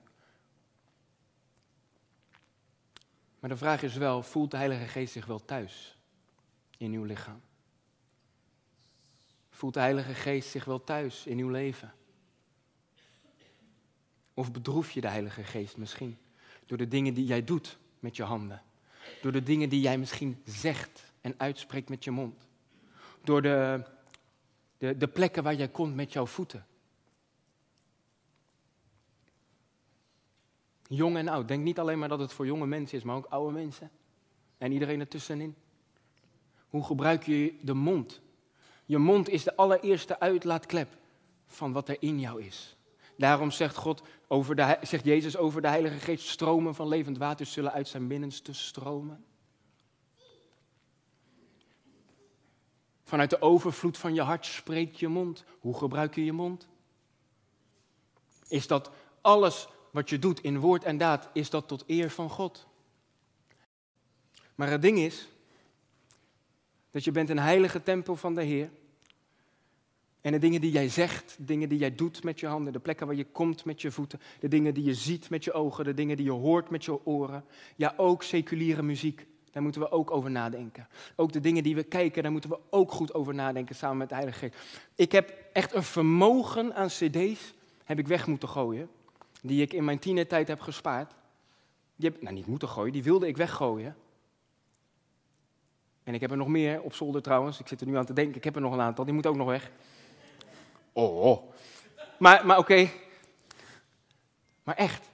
Maar de vraag is wel, voelt de Heilige Geest zich wel thuis in uw lichaam? Voelt de Heilige Geest zich wel thuis in uw leven? Of bedroef je de Heilige Geest misschien door de dingen die jij doet met je handen? Door de dingen die jij misschien zegt en uitspreekt met je mond. Door de, de, de plekken waar jij komt met jouw voeten. Jong en oud. Denk niet alleen maar dat het voor jonge mensen is, maar ook oude mensen. En iedereen ertussenin. Hoe gebruik je de mond? Je mond is de allereerste uitlaatklep van wat er in jou is. Daarom zegt, God over de, zegt Jezus over de Heilige Geest, stromen van levend water zullen uit zijn binnenste stromen. Vanuit de overvloed van je hart spreekt je mond. Hoe gebruik je je mond? Is dat alles wat je doet in woord en daad, is dat tot eer van God? Maar het ding is dat je bent een heilige tempel van de Heer. En de dingen die jij zegt, de dingen die jij doet met je handen, de plekken waar je komt met je voeten, de dingen die je ziet met je ogen, de dingen die je hoort met je oren. Ja, ook seculiere muziek, daar moeten we ook over nadenken. Ook de dingen die we kijken, daar moeten we ook goed over nadenken samen met de Heilige Geest. Ik heb echt een vermogen aan cd's, heb ik weg moeten gooien, die ik in mijn tienertijd heb gespaard. Die heb, nou niet moeten gooien, die wilde ik weggooien. En ik heb er nog meer op zolder trouwens. Ik zit er nu aan te denken. Ik heb er nog een aantal. Die moet ook nog weg. Oh. oh. Maar, maar oké. Maar echt.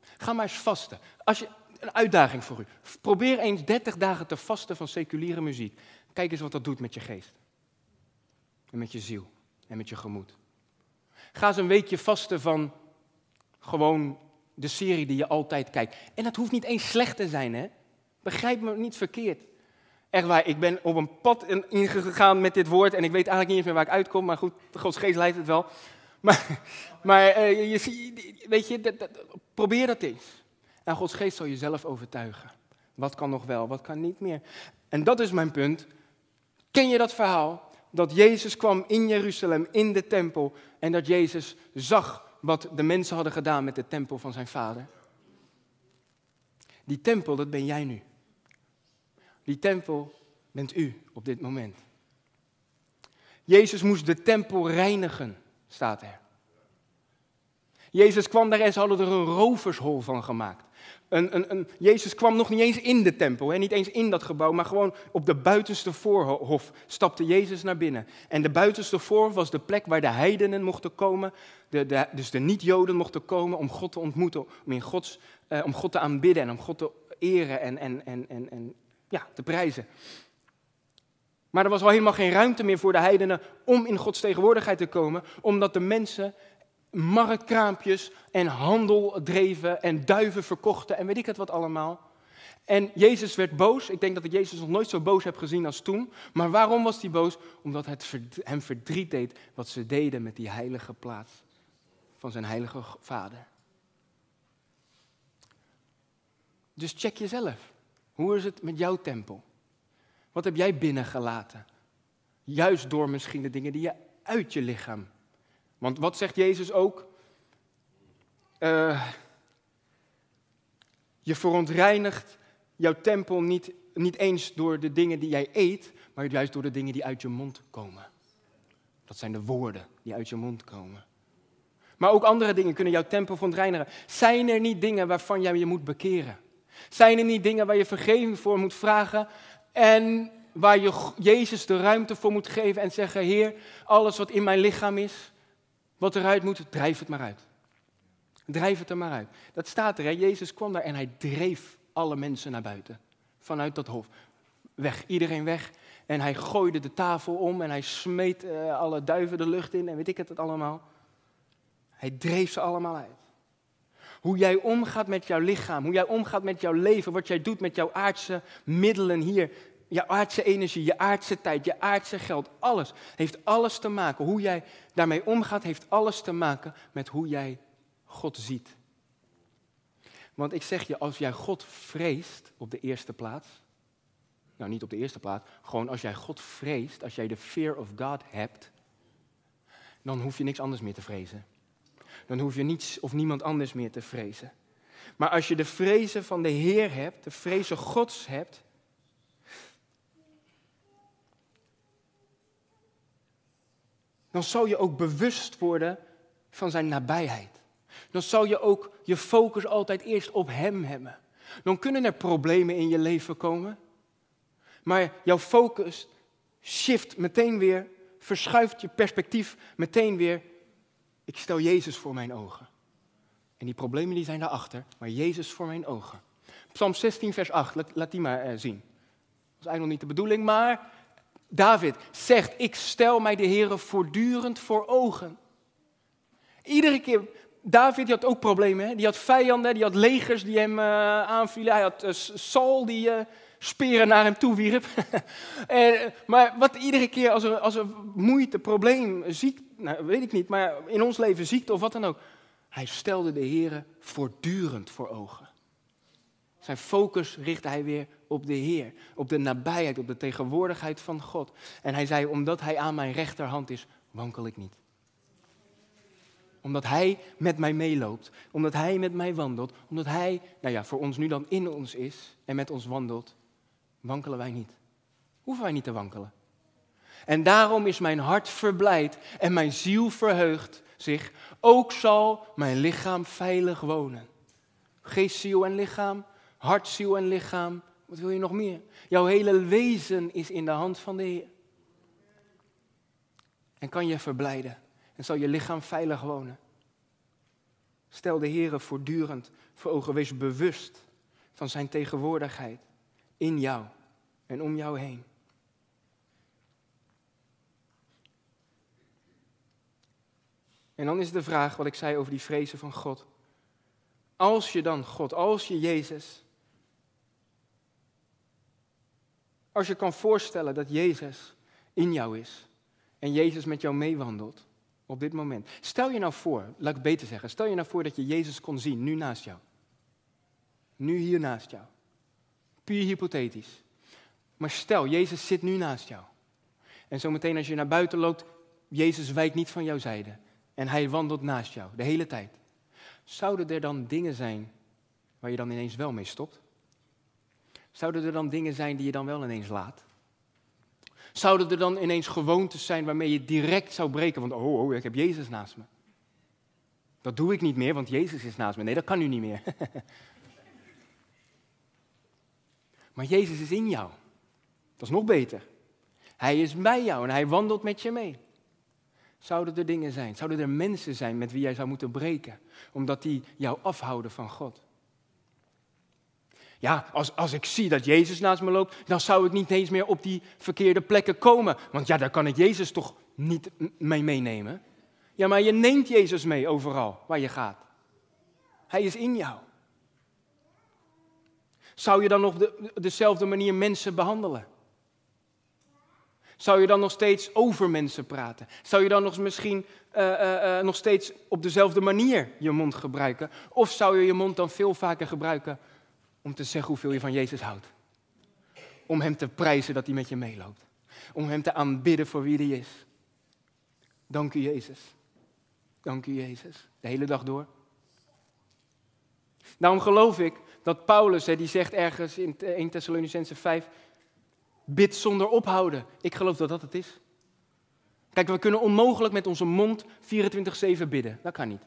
Ga maar eens vasten. Als je, een uitdaging voor u. Probeer eens 30 dagen te vasten van seculiere muziek. Kijk eens wat dat doet met je geest. En met je ziel. En met je gemoed. Ga eens een weekje vasten van gewoon de serie die je altijd kijkt. En dat hoeft niet eens slecht te zijn, hè? Begrijp me niet verkeerd. Echt waar, ik ben op een pad ingegaan met dit woord en ik weet eigenlijk niet eens meer waar ik uitkom, maar goed, Gods geest leidt het wel. Maar, maar uh, je, weet je, dat, probeer dat eens. En Gods geest zal jezelf overtuigen. Wat kan nog wel, wat kan niet meer. En dat is mijn punt. Ken je dat verhaal? Dat Jezus kwam in Jeruzalem, in de tempel, en dat Jezus zag wat de mensen hadden gedaan met de tempel van zijn vader. Die tempel, dat ben jij nu. Die tempel bent u op dit moment. Jezus moest de tempel reinigen, staat er. Jezus kwam daar en ze hadden er een rovershol van gemaakt. Jezus kwam nog niet eens in de tempel, hè, niet eens in dat gebouw, maar gewoon op de buitenste voorhof stapte Jezus naar binnen. En de buitenste voorhof was de plek waar de heidenen mochten komen, de, dus de niet-Joden mochten komen om God te ontmoeten, om, in Gods, eh, om God te aanbidden en om God te eren en, en, en, en, en ja, te prijzen. Maar er was al helemaal geen ruimte meer voor de heidenen om in Gods tegenwoordigheid te komen, omdat de mensen marktkraampjes en handel dreven en duiven verkochten en weet ik het wat allemaal. En Jezus werd boos. Ik denk dat ik Jezus nog nooit zo boos heb gezien als toen. Maar waarom was hij boos? Omdat het hem verdriet deed wat ze deden met die heilige plaats van zijn heilige vader. Dus check jezelf. Hoe is het met jouw tempel? Wat heb jij binnengelaten? Juist door misschien de dingen die je uit je lichaam. Want wat zegt Jezus ook? Uh, je verontreinigt jouw tempel niet, niet eens door de dingen die jij eet, maar juist door de dingen die uit je mond komen. Dat zijn de woorden die uit je mond komen. Maar ook andere dingen kunnen jouw tempel verontreinigen. Zijn er niet dingen waarvan jij je moet bekeren? Zijn er niet dingen waar je vergeving voor moet vragen en waar je Jezus de ruimte voor moet geven en zeggen, Heer, alles wat in mijn lichaam is, wat eruit moet, drijf het maar uit. Drijf het er maar uit. Dat staat er, hè? Jezus kwam daar en hij dreef alle mensen naar buiten. Vanuit dat hof. Weg, iedereen weg. En hij gooide de tafel om en hij smeet uh, alle duiven de lucht in en weet ik het, het allemaal. Hij dreef ze allemaal uit. Hoe jij omgaat met jouw lichaam, hoe jij omgaat met jouw leven, wat jij doet met jouw aardse middelen hier, je aardse energie, je aardse tijd, je aardse geld, alles heeft alles te maken. Hoe jij daarmee omgaat, heeft alles te maken met hoe jij God ziet. Want ik zeg je, als jij God vreest op de eerste plaats, nou niet op de eerste plaats, gewoon als jij God vreest, als jij de fear of God hebt, dan hoef je niks anders meer te vrezen dan hoef je niets of niemand anders meer te vrezen. Maar als je de vrezen van de Heer hebt, de vrezen Gods hebt, dan zal je ook bewust worden van zijn nabijheid. Dan zal je ook je focus altijd eerst op Hem hebben. Dan kunnen er problemen in je leven komen, maar jouw focus shift meteen weer, verschuift je perspectief meteen weer ik stel Jezus voor mijn ogen. En die problemen die zijn daarachter, maar Jezus voor mijn ogen. Psalm 16, vers 8, laat, die maar uh, zien. Dat is eigenlijk nog niet de bedoeling, maar David zegt, ik stel mij de Heer voortdurend voor ogen. Iedere keer, David die had ook problemen, hè? die had vijanden, die had legers die hem uh, aanvielen. Hij had uh, Saul die speren naar hem toe wierp. en, maar wat iedere keer als er, als er moeite, probleem, ziek, nou, weet ik niet, maar in ons leven ziekte of wat dan ook. Hij stelde de Heer voortdurend voor ogen. Zijn focus richtte hij weer op de Heer, op de nabijheid, op de tegenwoordigheid van God. En hij zei, omdat hij aan mijn rechterhand is, wankel ik niet. Omdat hij met mij meeloopt, omdat hij met mij wandelt, omdat hij, nou ja, voor ons nu dan in ons is en met ons wandelt, wankelen wij niet. Hoeven wij niet te wankelen. En daarom is mijn hart verblijd en mijn ziel verheugt zich. Ook zal mijn lichaam veilig wonen. Geest, ziel en lichaam, hart, ziel en lichaam. Wat wil je nog meer? Jouw hele wezen is in de hand van de Heer. En kan je verblijden. En zal je lichaam veilig wonen. Stel de Heer voortdurend voor ogen. Wees bewust van zijn tegenwoordigheid in jou en om jou heen. En dan is de vraag wat ik zei over die vrezen van God. Als je dan God, als je Jezus, als je kan voorstellen dat Jezus in jou is en Jezus met jou meewandelt op dit moment. Stel je nou voor, laat ik beter zeggen, stel je nou voor dat je Jezus kon zien nu naast jou. Nu hier naast jou. Puur hypothetisch. Maar stel, Jezus zit nu naast jou. En zometeen als je naar buiten loopt, Jezus wijkt niet van jouw zijde. En hij wandelt naast jou, de hele tijd. Zouden er dan dingen zijn waar je dan ineens wel mee stopt? Zouden er dan dingen zijn die je dan wel ineens laat? Zouden er dan ineens gewoontes zijn waarmee je direct zou breken? Want oh, oh, ik heb Jezus naast me. Dat doe ik niet meer, want Jezus is naast me. Nee, dat kan nu niet meer. maar Jezus is in jou. Dat is nog beter. Hij is bij jou en hij wandelt met je mee. Zouden er dingen zijn? Zouden er mensen zijn met wie jij zou moeten breken? Omdat die jou afhouden van God? Ja, als, als ik zie dat Jezus naast me loopt, dan zou ik niet eens meer op die verkeerde plekken komen. Want ja, daar kan ik Jezus toch niet mee meenemen? Ja, maar je neemt Jezus mee overal waar je gaat. Hij is in jou. Zou je dan op de, dezelfde manier mensen behandelen? Zou je dan nog steeds over mensen praten? Zou je dan nog misschien uh, uh, nog steeds op dezelfde manier je mond gebruiken? Of zou je je mond dan veel vaker gebruiken om te zeggen hoeveel je van Jezus houdt? Om Hem te prijzen dat Hij met je meeloopt. Om Hem te aanbidden voor wie Hij is. Dank u Jezus. Dank u Jezus. De hele dag door. Daarom geloof ik dat Paulus, hè, die zegt ergens in 1 Thessalonicense 5, Bid zonder ophouden. Ik geloof dat dat het is. Kijk, we kunnen onmogelijk met onze mond 24-7 bidden. Dat kan niet.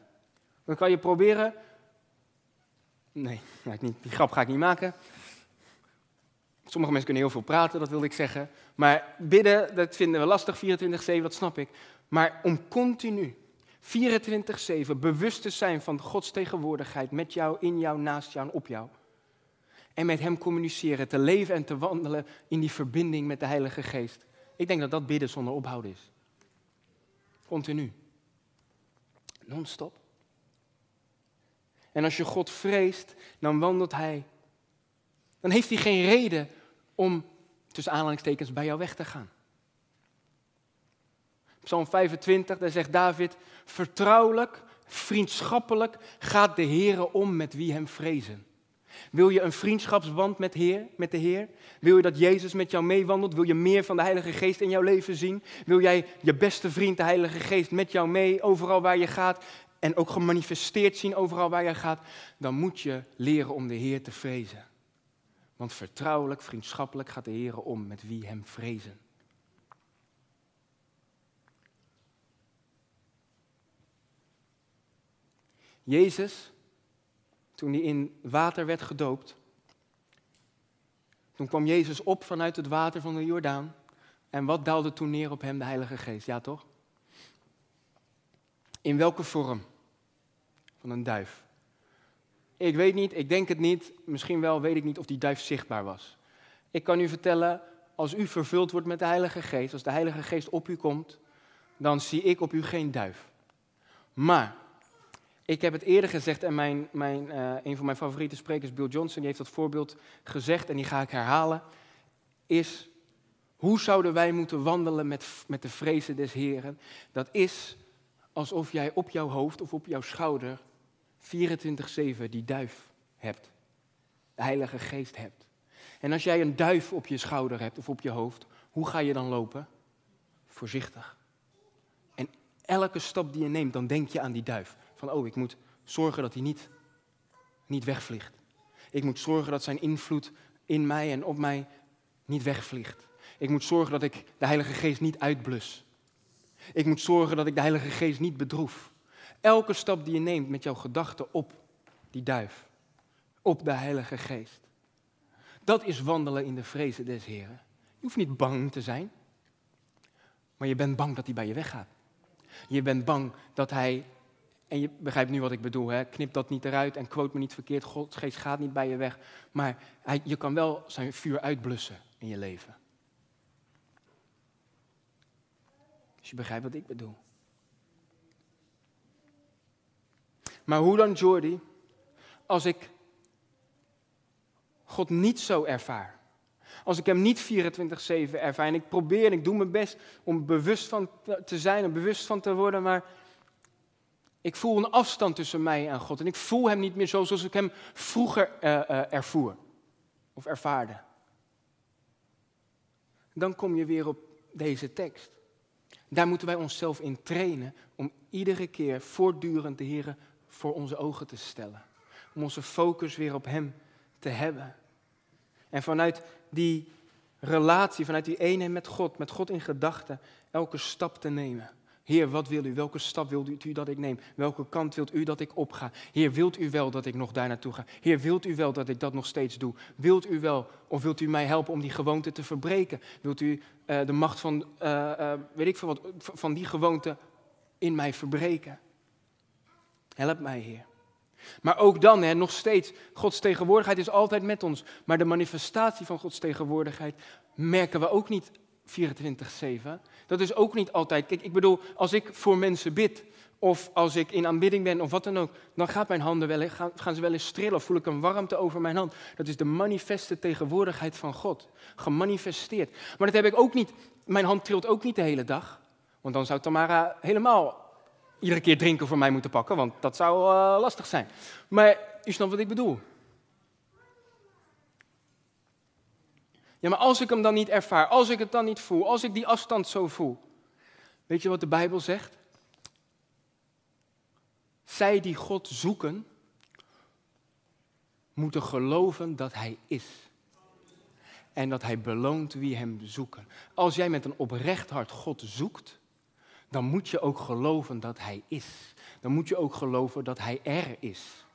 Dan kan je proberen. Nee, die grap ga ik niet maken. Sommige mensen kunnen heel veel praten, dat wilde ik zeggen. Maar bidden, dat vinden we lastig, 24-7, dat snap ik. Maar om continu, 24-7, bewust te zijn van Gods tegenwoordigheid met jou, in jou, naast jou en op jou en met Hem communiceren, te leven en te wandelen in die verbinding met de Heilige Geest. Ik denk dat dat bidden zonder ophouden is. Continu. Non-stop. En als je God vreest, dan wandelt Hij. Dan heeft Hij geen reden om tussen aanhalingstekens bij jou weg te gaan. Psalm 25, daar zegt David, vertrouwelijk, vriendschappelijk gaat de Heer om met wie hem vrezen. Wil je een vriendschapsband met, heer, met de Heer? Wil je dat Jezus met jou meewandelt? Wil je meer van de Heilige Geest in jouw leven zien? Wil jij je beste vriend, de Heilige Geest, met jou mee overal waar je gaat en ook gemanifesteerd zien overal waar je gaat? Dan moet je leren om de Heer te vrezen. Want vertrouwelijk, vriendschappelijk gaat de Heer om met wie hem vrezen. Jezus toen hij in water werd gedoopt. Toen kwam Jezus op vanuit het water van de Jordaan. En wat daalde toen neer op hem, de Heilige Geest? Ja, toch? In welke vorm? Van een duif. Ik weet niet, ik denk het niet. Misschien wel, weet ik niet of die duif zichtbaar was. Ik kan u vertellen, als u vervuld wordt met de Heilige Geest, als de Heilige Geest op u komt, dan zie ik op u geen duif. Maar ik heb het eerder gezegd en mijn, mijn, uh, een van mijn favoriete sprekers, Bill Johnson, die heeft dat voorbeeld gezegd en die ga ik herhalen. Is hoe zouden wij moeten wandelen met, met de vrezen des Heren? Dat is alsof jij op jouw hoofd of op jouw schouder 24-7 die duif hebt. de Heilige Geest hebt. En als jij een duif op je schouder hebt of op je hoofd, hoe ga je dan lopen? Voorzichtig. En elke stap die je neemt, dan denk je aan die duif. Van, oh, ik moet zorgen dat hij niet, niet wegvliegt. Ik moet zorgen dat zijn invloed in mij en op mij niet wegvliegt. Ik moet zorgen dat ik de Heilige Geest niet uitblus. Ik moet zorgen dat ik de Heilige Geest niet bedroef. Elke stap die je neemt met jouw gedachten op die duif, op de Heilige Geest. Dat is wandelen in de vrezen des Heren. Je hoeft niet bang te zijn, maar je bent bang dat hij bij je weggaat. Je bent bang dat hij, en je begrijpt nu wat ik bedoel, hè? knip dat niet eruit en quote me niet verkeerd, Gods geest gaat niet bij je weg, maar hij, je kan wel zijn vuur uitblussen in je leven. Je begrijpt wat ik bedoel. Maar hoe dan, Jordi, als ik God niet zo ervaar? Als ik hem niet 24-7 ervaar en ik probeer en ik doe mijn best om bewust van te zijn en bewust van te worden, maar ik voel een afstand tussen mij en God en ik voel hem niet meer zo zoals ik hem vroeger uh, ervoer of ervaarde. Dan kom je weer op deze tekst. Daar moeten wij onszelf in trainen om iedere keer voortdurend de Heer voor onze ogen te stellen. Om onze focus weer op Hem te hebben. En vanuit die relatie, vanuit die eenheid met God, met God in gedachten, elke stap te nemen. Heer, wat wil u? Welke stap wilt u dat ik neem? Welke kant wilt u dat ik opga? Heer, wilt u wel dat ik nog daar naartoe ga? Heer, wilt u wel dat ik dat nog steeds doe? Wilt u wel, of wilt u mij helpen om die gewoonte te verbreken? Wilt u uh, de macht van, uh, uh, weet ik veel wat, van die gewoonte in mij verbreken? Help mij, Heer. Maar ook dan, hè, nog steeds, Gods tegenwoordigheid is altijd met ons. Maar de manifestatie van Gods tegenwoordigheid merken we ook niet 24-7. Dat is ook niet altijd. Kijk, ik bedoel, als ik voor mensen bid, of als ik in aanbidding ben, of wat dan ook, dan gaat mijn handen wel, gaan, gaan ze wel eens strillen, of voel ik een warmte over mijn hand. Dat is de manifeste tegenwoordigheid van God, gemanifesteerd. Maar dat heb ik ook niet, mijn hand trilt ook niet de hele dag, want dan zou Tamara helemaal iedere keer drinken voor mij moeten pakken, want dat zou uh, lastig zijn. Maar u snapt wat ik bedoel. Ja, maar als ik hem dan niet ervaar, als ik het dan niet voel, als ik die afstand zo voel. Weet je wat de Bijbel zegt? Zij die God zoeken, moeten geloven dat Hij is. En dat Hij beloont wie Hem zoeken. Als jij met een oprecht hart God zoekt, dan moet je ook geloven dat Hij is. Dan moet je ook geloven dat Hij er is.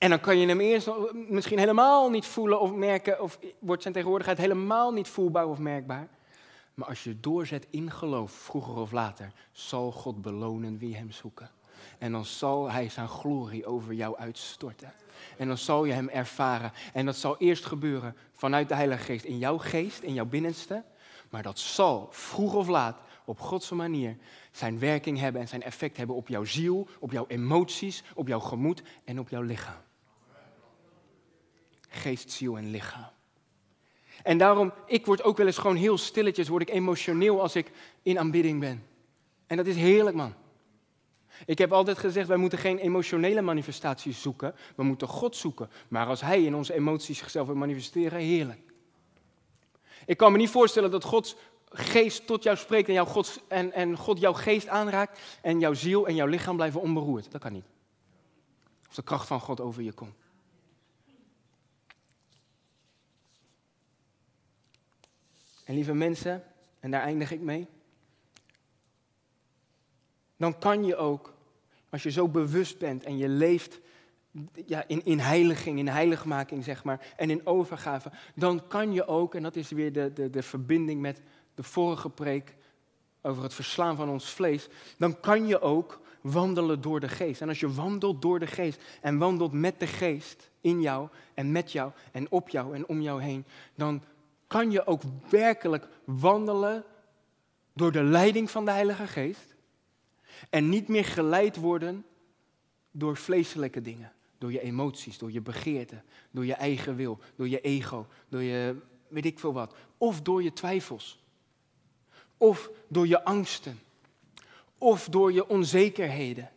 En dan kan je hem eerst misschien helemaal niet voelen of merken, of wordt zijn tegenwoordigheid helemaal niet voelbaar of merkbaar. Maar als je doorzet in geloof, vroeger of later, zal God belonen wie hem zoeken. En dan zal hij zijn glorie over jou uitstorten. En dan zal je hem ervaren. En dat zal eerst gebeuren vanuit de Heilige Geest in jouw geest, in jouw binnenste. Maar dat zal vroeg of laat op Godse manier zijn werking hebben en zijn effect hebben op jouw ziel, op jouw emoties, op jouw gemoed en op jouw lichaam geest, ziel en lichaam. En daarom, ik word ook wel eens gewoon heel stilletjes, word ik emotioneel als ik in aanbidding ben. En dat is heerlijk, man. Ik heb altijd gezegd, wij moeten geen emotionele manifestaties zoeken, we moeten God zoeken. Maar als Hij in onze emoties zichzelf wil manifesteren, heerlijk. Ik kan me niet voorstellen dat Gods geest tot jou spreekt en, jouw God, en, en God jouw geest aanraakt en jouw ziel en jouw lichaam blijven onberoerd. Dat kan niet. Of de kracht van God over je komt. En lieve mensen, en daar eindig ik mee. Dan kan je ook, als je zo bewust bent en je leeft ja, in, in heiliging, in heiligmaking zeg maar, en in overgave, dan kan je ook, en dat is weer de, de, de verbinding met de vorige preek over het verslaan van ons vlees, dan kan je ook wandelen door de geest. En als je wandelt door de geest en wandelt met de geest in jou en met jou en op jou en om jou heen, dan kan je ook werkelijk wandelen door de leiding van de Heilige Geest en niet meer geleid worden door vleeselijke dingen, door je emoties, door je begeerten, door je eigen wil, door je ego, door je weet ik veel wat, of door je twijfels, of door je angsten, of door je onzekerheden.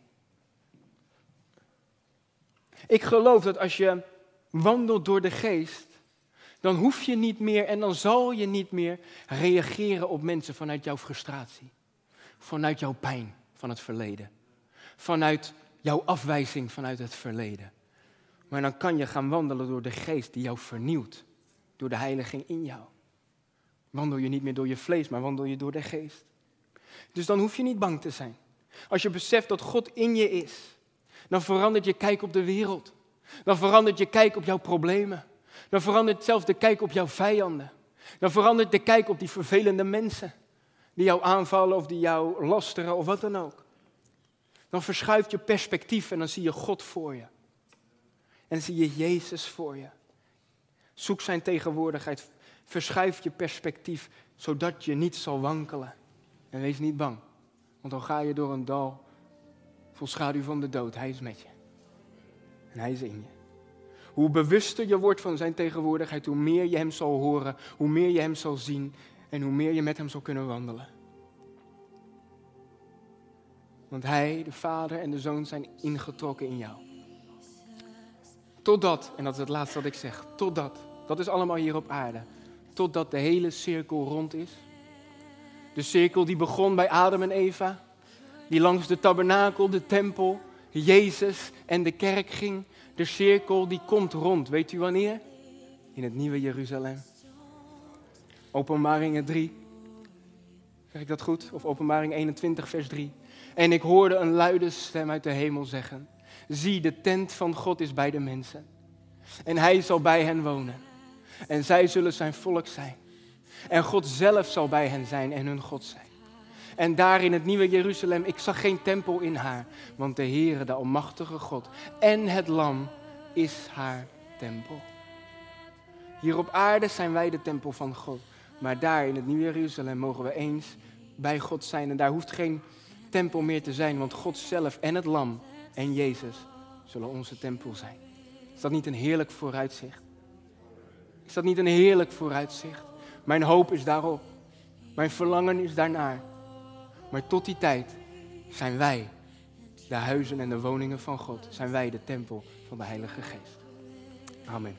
Ik geloof dat als je wandelt door de geest, dan hoef je niet meer en dan zal je niet meer reageren op mensen vanuit jouw frustratie, vanuit jouw pijn van het verleden, vanuit jouw afwijzing vanuit het verleden. Maar dan kan je gaan wandelen door de geest die jou vernieuwt, door de heiliging in jou. Wandel je niet meer door je vlees, maar wandel je door de geest. Dus dan hoef je niet bang te zijn. Als je beseft dat God in je is, dan verandert je kijk op de wereld. Dan verandert je kijk op jouw problemen. Dan verandert zelfs de kijk op jouw vijanden. Dan verandert de kijk op die vervelende mensen die jou aanvallen of die jou lasteren of wat dan ook. Dan verschuift je perspectief en dan zie je God voor je. En zie je Jezus voor je. Zoek zijn tegenwoordigheid. Verschuif je perspectief, zodat je niet zal wankelen. En wees niet bang, want dan ga je door een dal vol schaduw van de dood. Hij is met je. En hij is in je. Hoe bewuster je wordt van zijn tegenwoordigheid, hoe meer je hem zal horen, hoe meer je hem zal zien en hoe meer je met hem zal kunnen wandelen. Want hij, de Vader en de Zoon zijn ingetrokken in jou. Totdat, en dat is het laatste wat ik zeg, totdat, dat is allemaal hier op aarde, totdat de hele cirkel rond is. De cirkel die begon bij Adam en Eva, die langs de tabernakel, de tempel, Jezus en de kerk ging. De cirkel die komt rond. Weet u wanneer? In het nieuwe Jeruzalem. Openbaringen 3. Zeg ik dat goed? Of openbaring 21, vers 3. En ik hoorde een luide stem uit de hemel zeggen: Zie, de tent van God is bij de mensen. En hij zal bij hen wonen. En zij zullen zijn volk zijn. En God zelf zal bij hen zijn en hun God zijn. En daar in het nieuwe Jeruzalem, ik zag geen tempel in haar, want de Heere, de Almachtige God en het Lam is haar tempel. Hier op aarde zijn wij de tempel van God, maar daar in het nieuwe Jeruzalem mogen we eens bij God zijn. En daar hoeft geen tempel meer te zijn, want God zelf en het Lam en Jezus zullen onze tempel zijn. Is dat niet een heerlijk vooruitzicht? Is dat niet een heerlijk vooruitzicht? Mijn hoop is daarop. Mijn verlangen is daarnaar. Maar tot die tijd zijn wij de huizen en de woningen van God. Zijn wij de tempel van de Heilige Geest. Amen.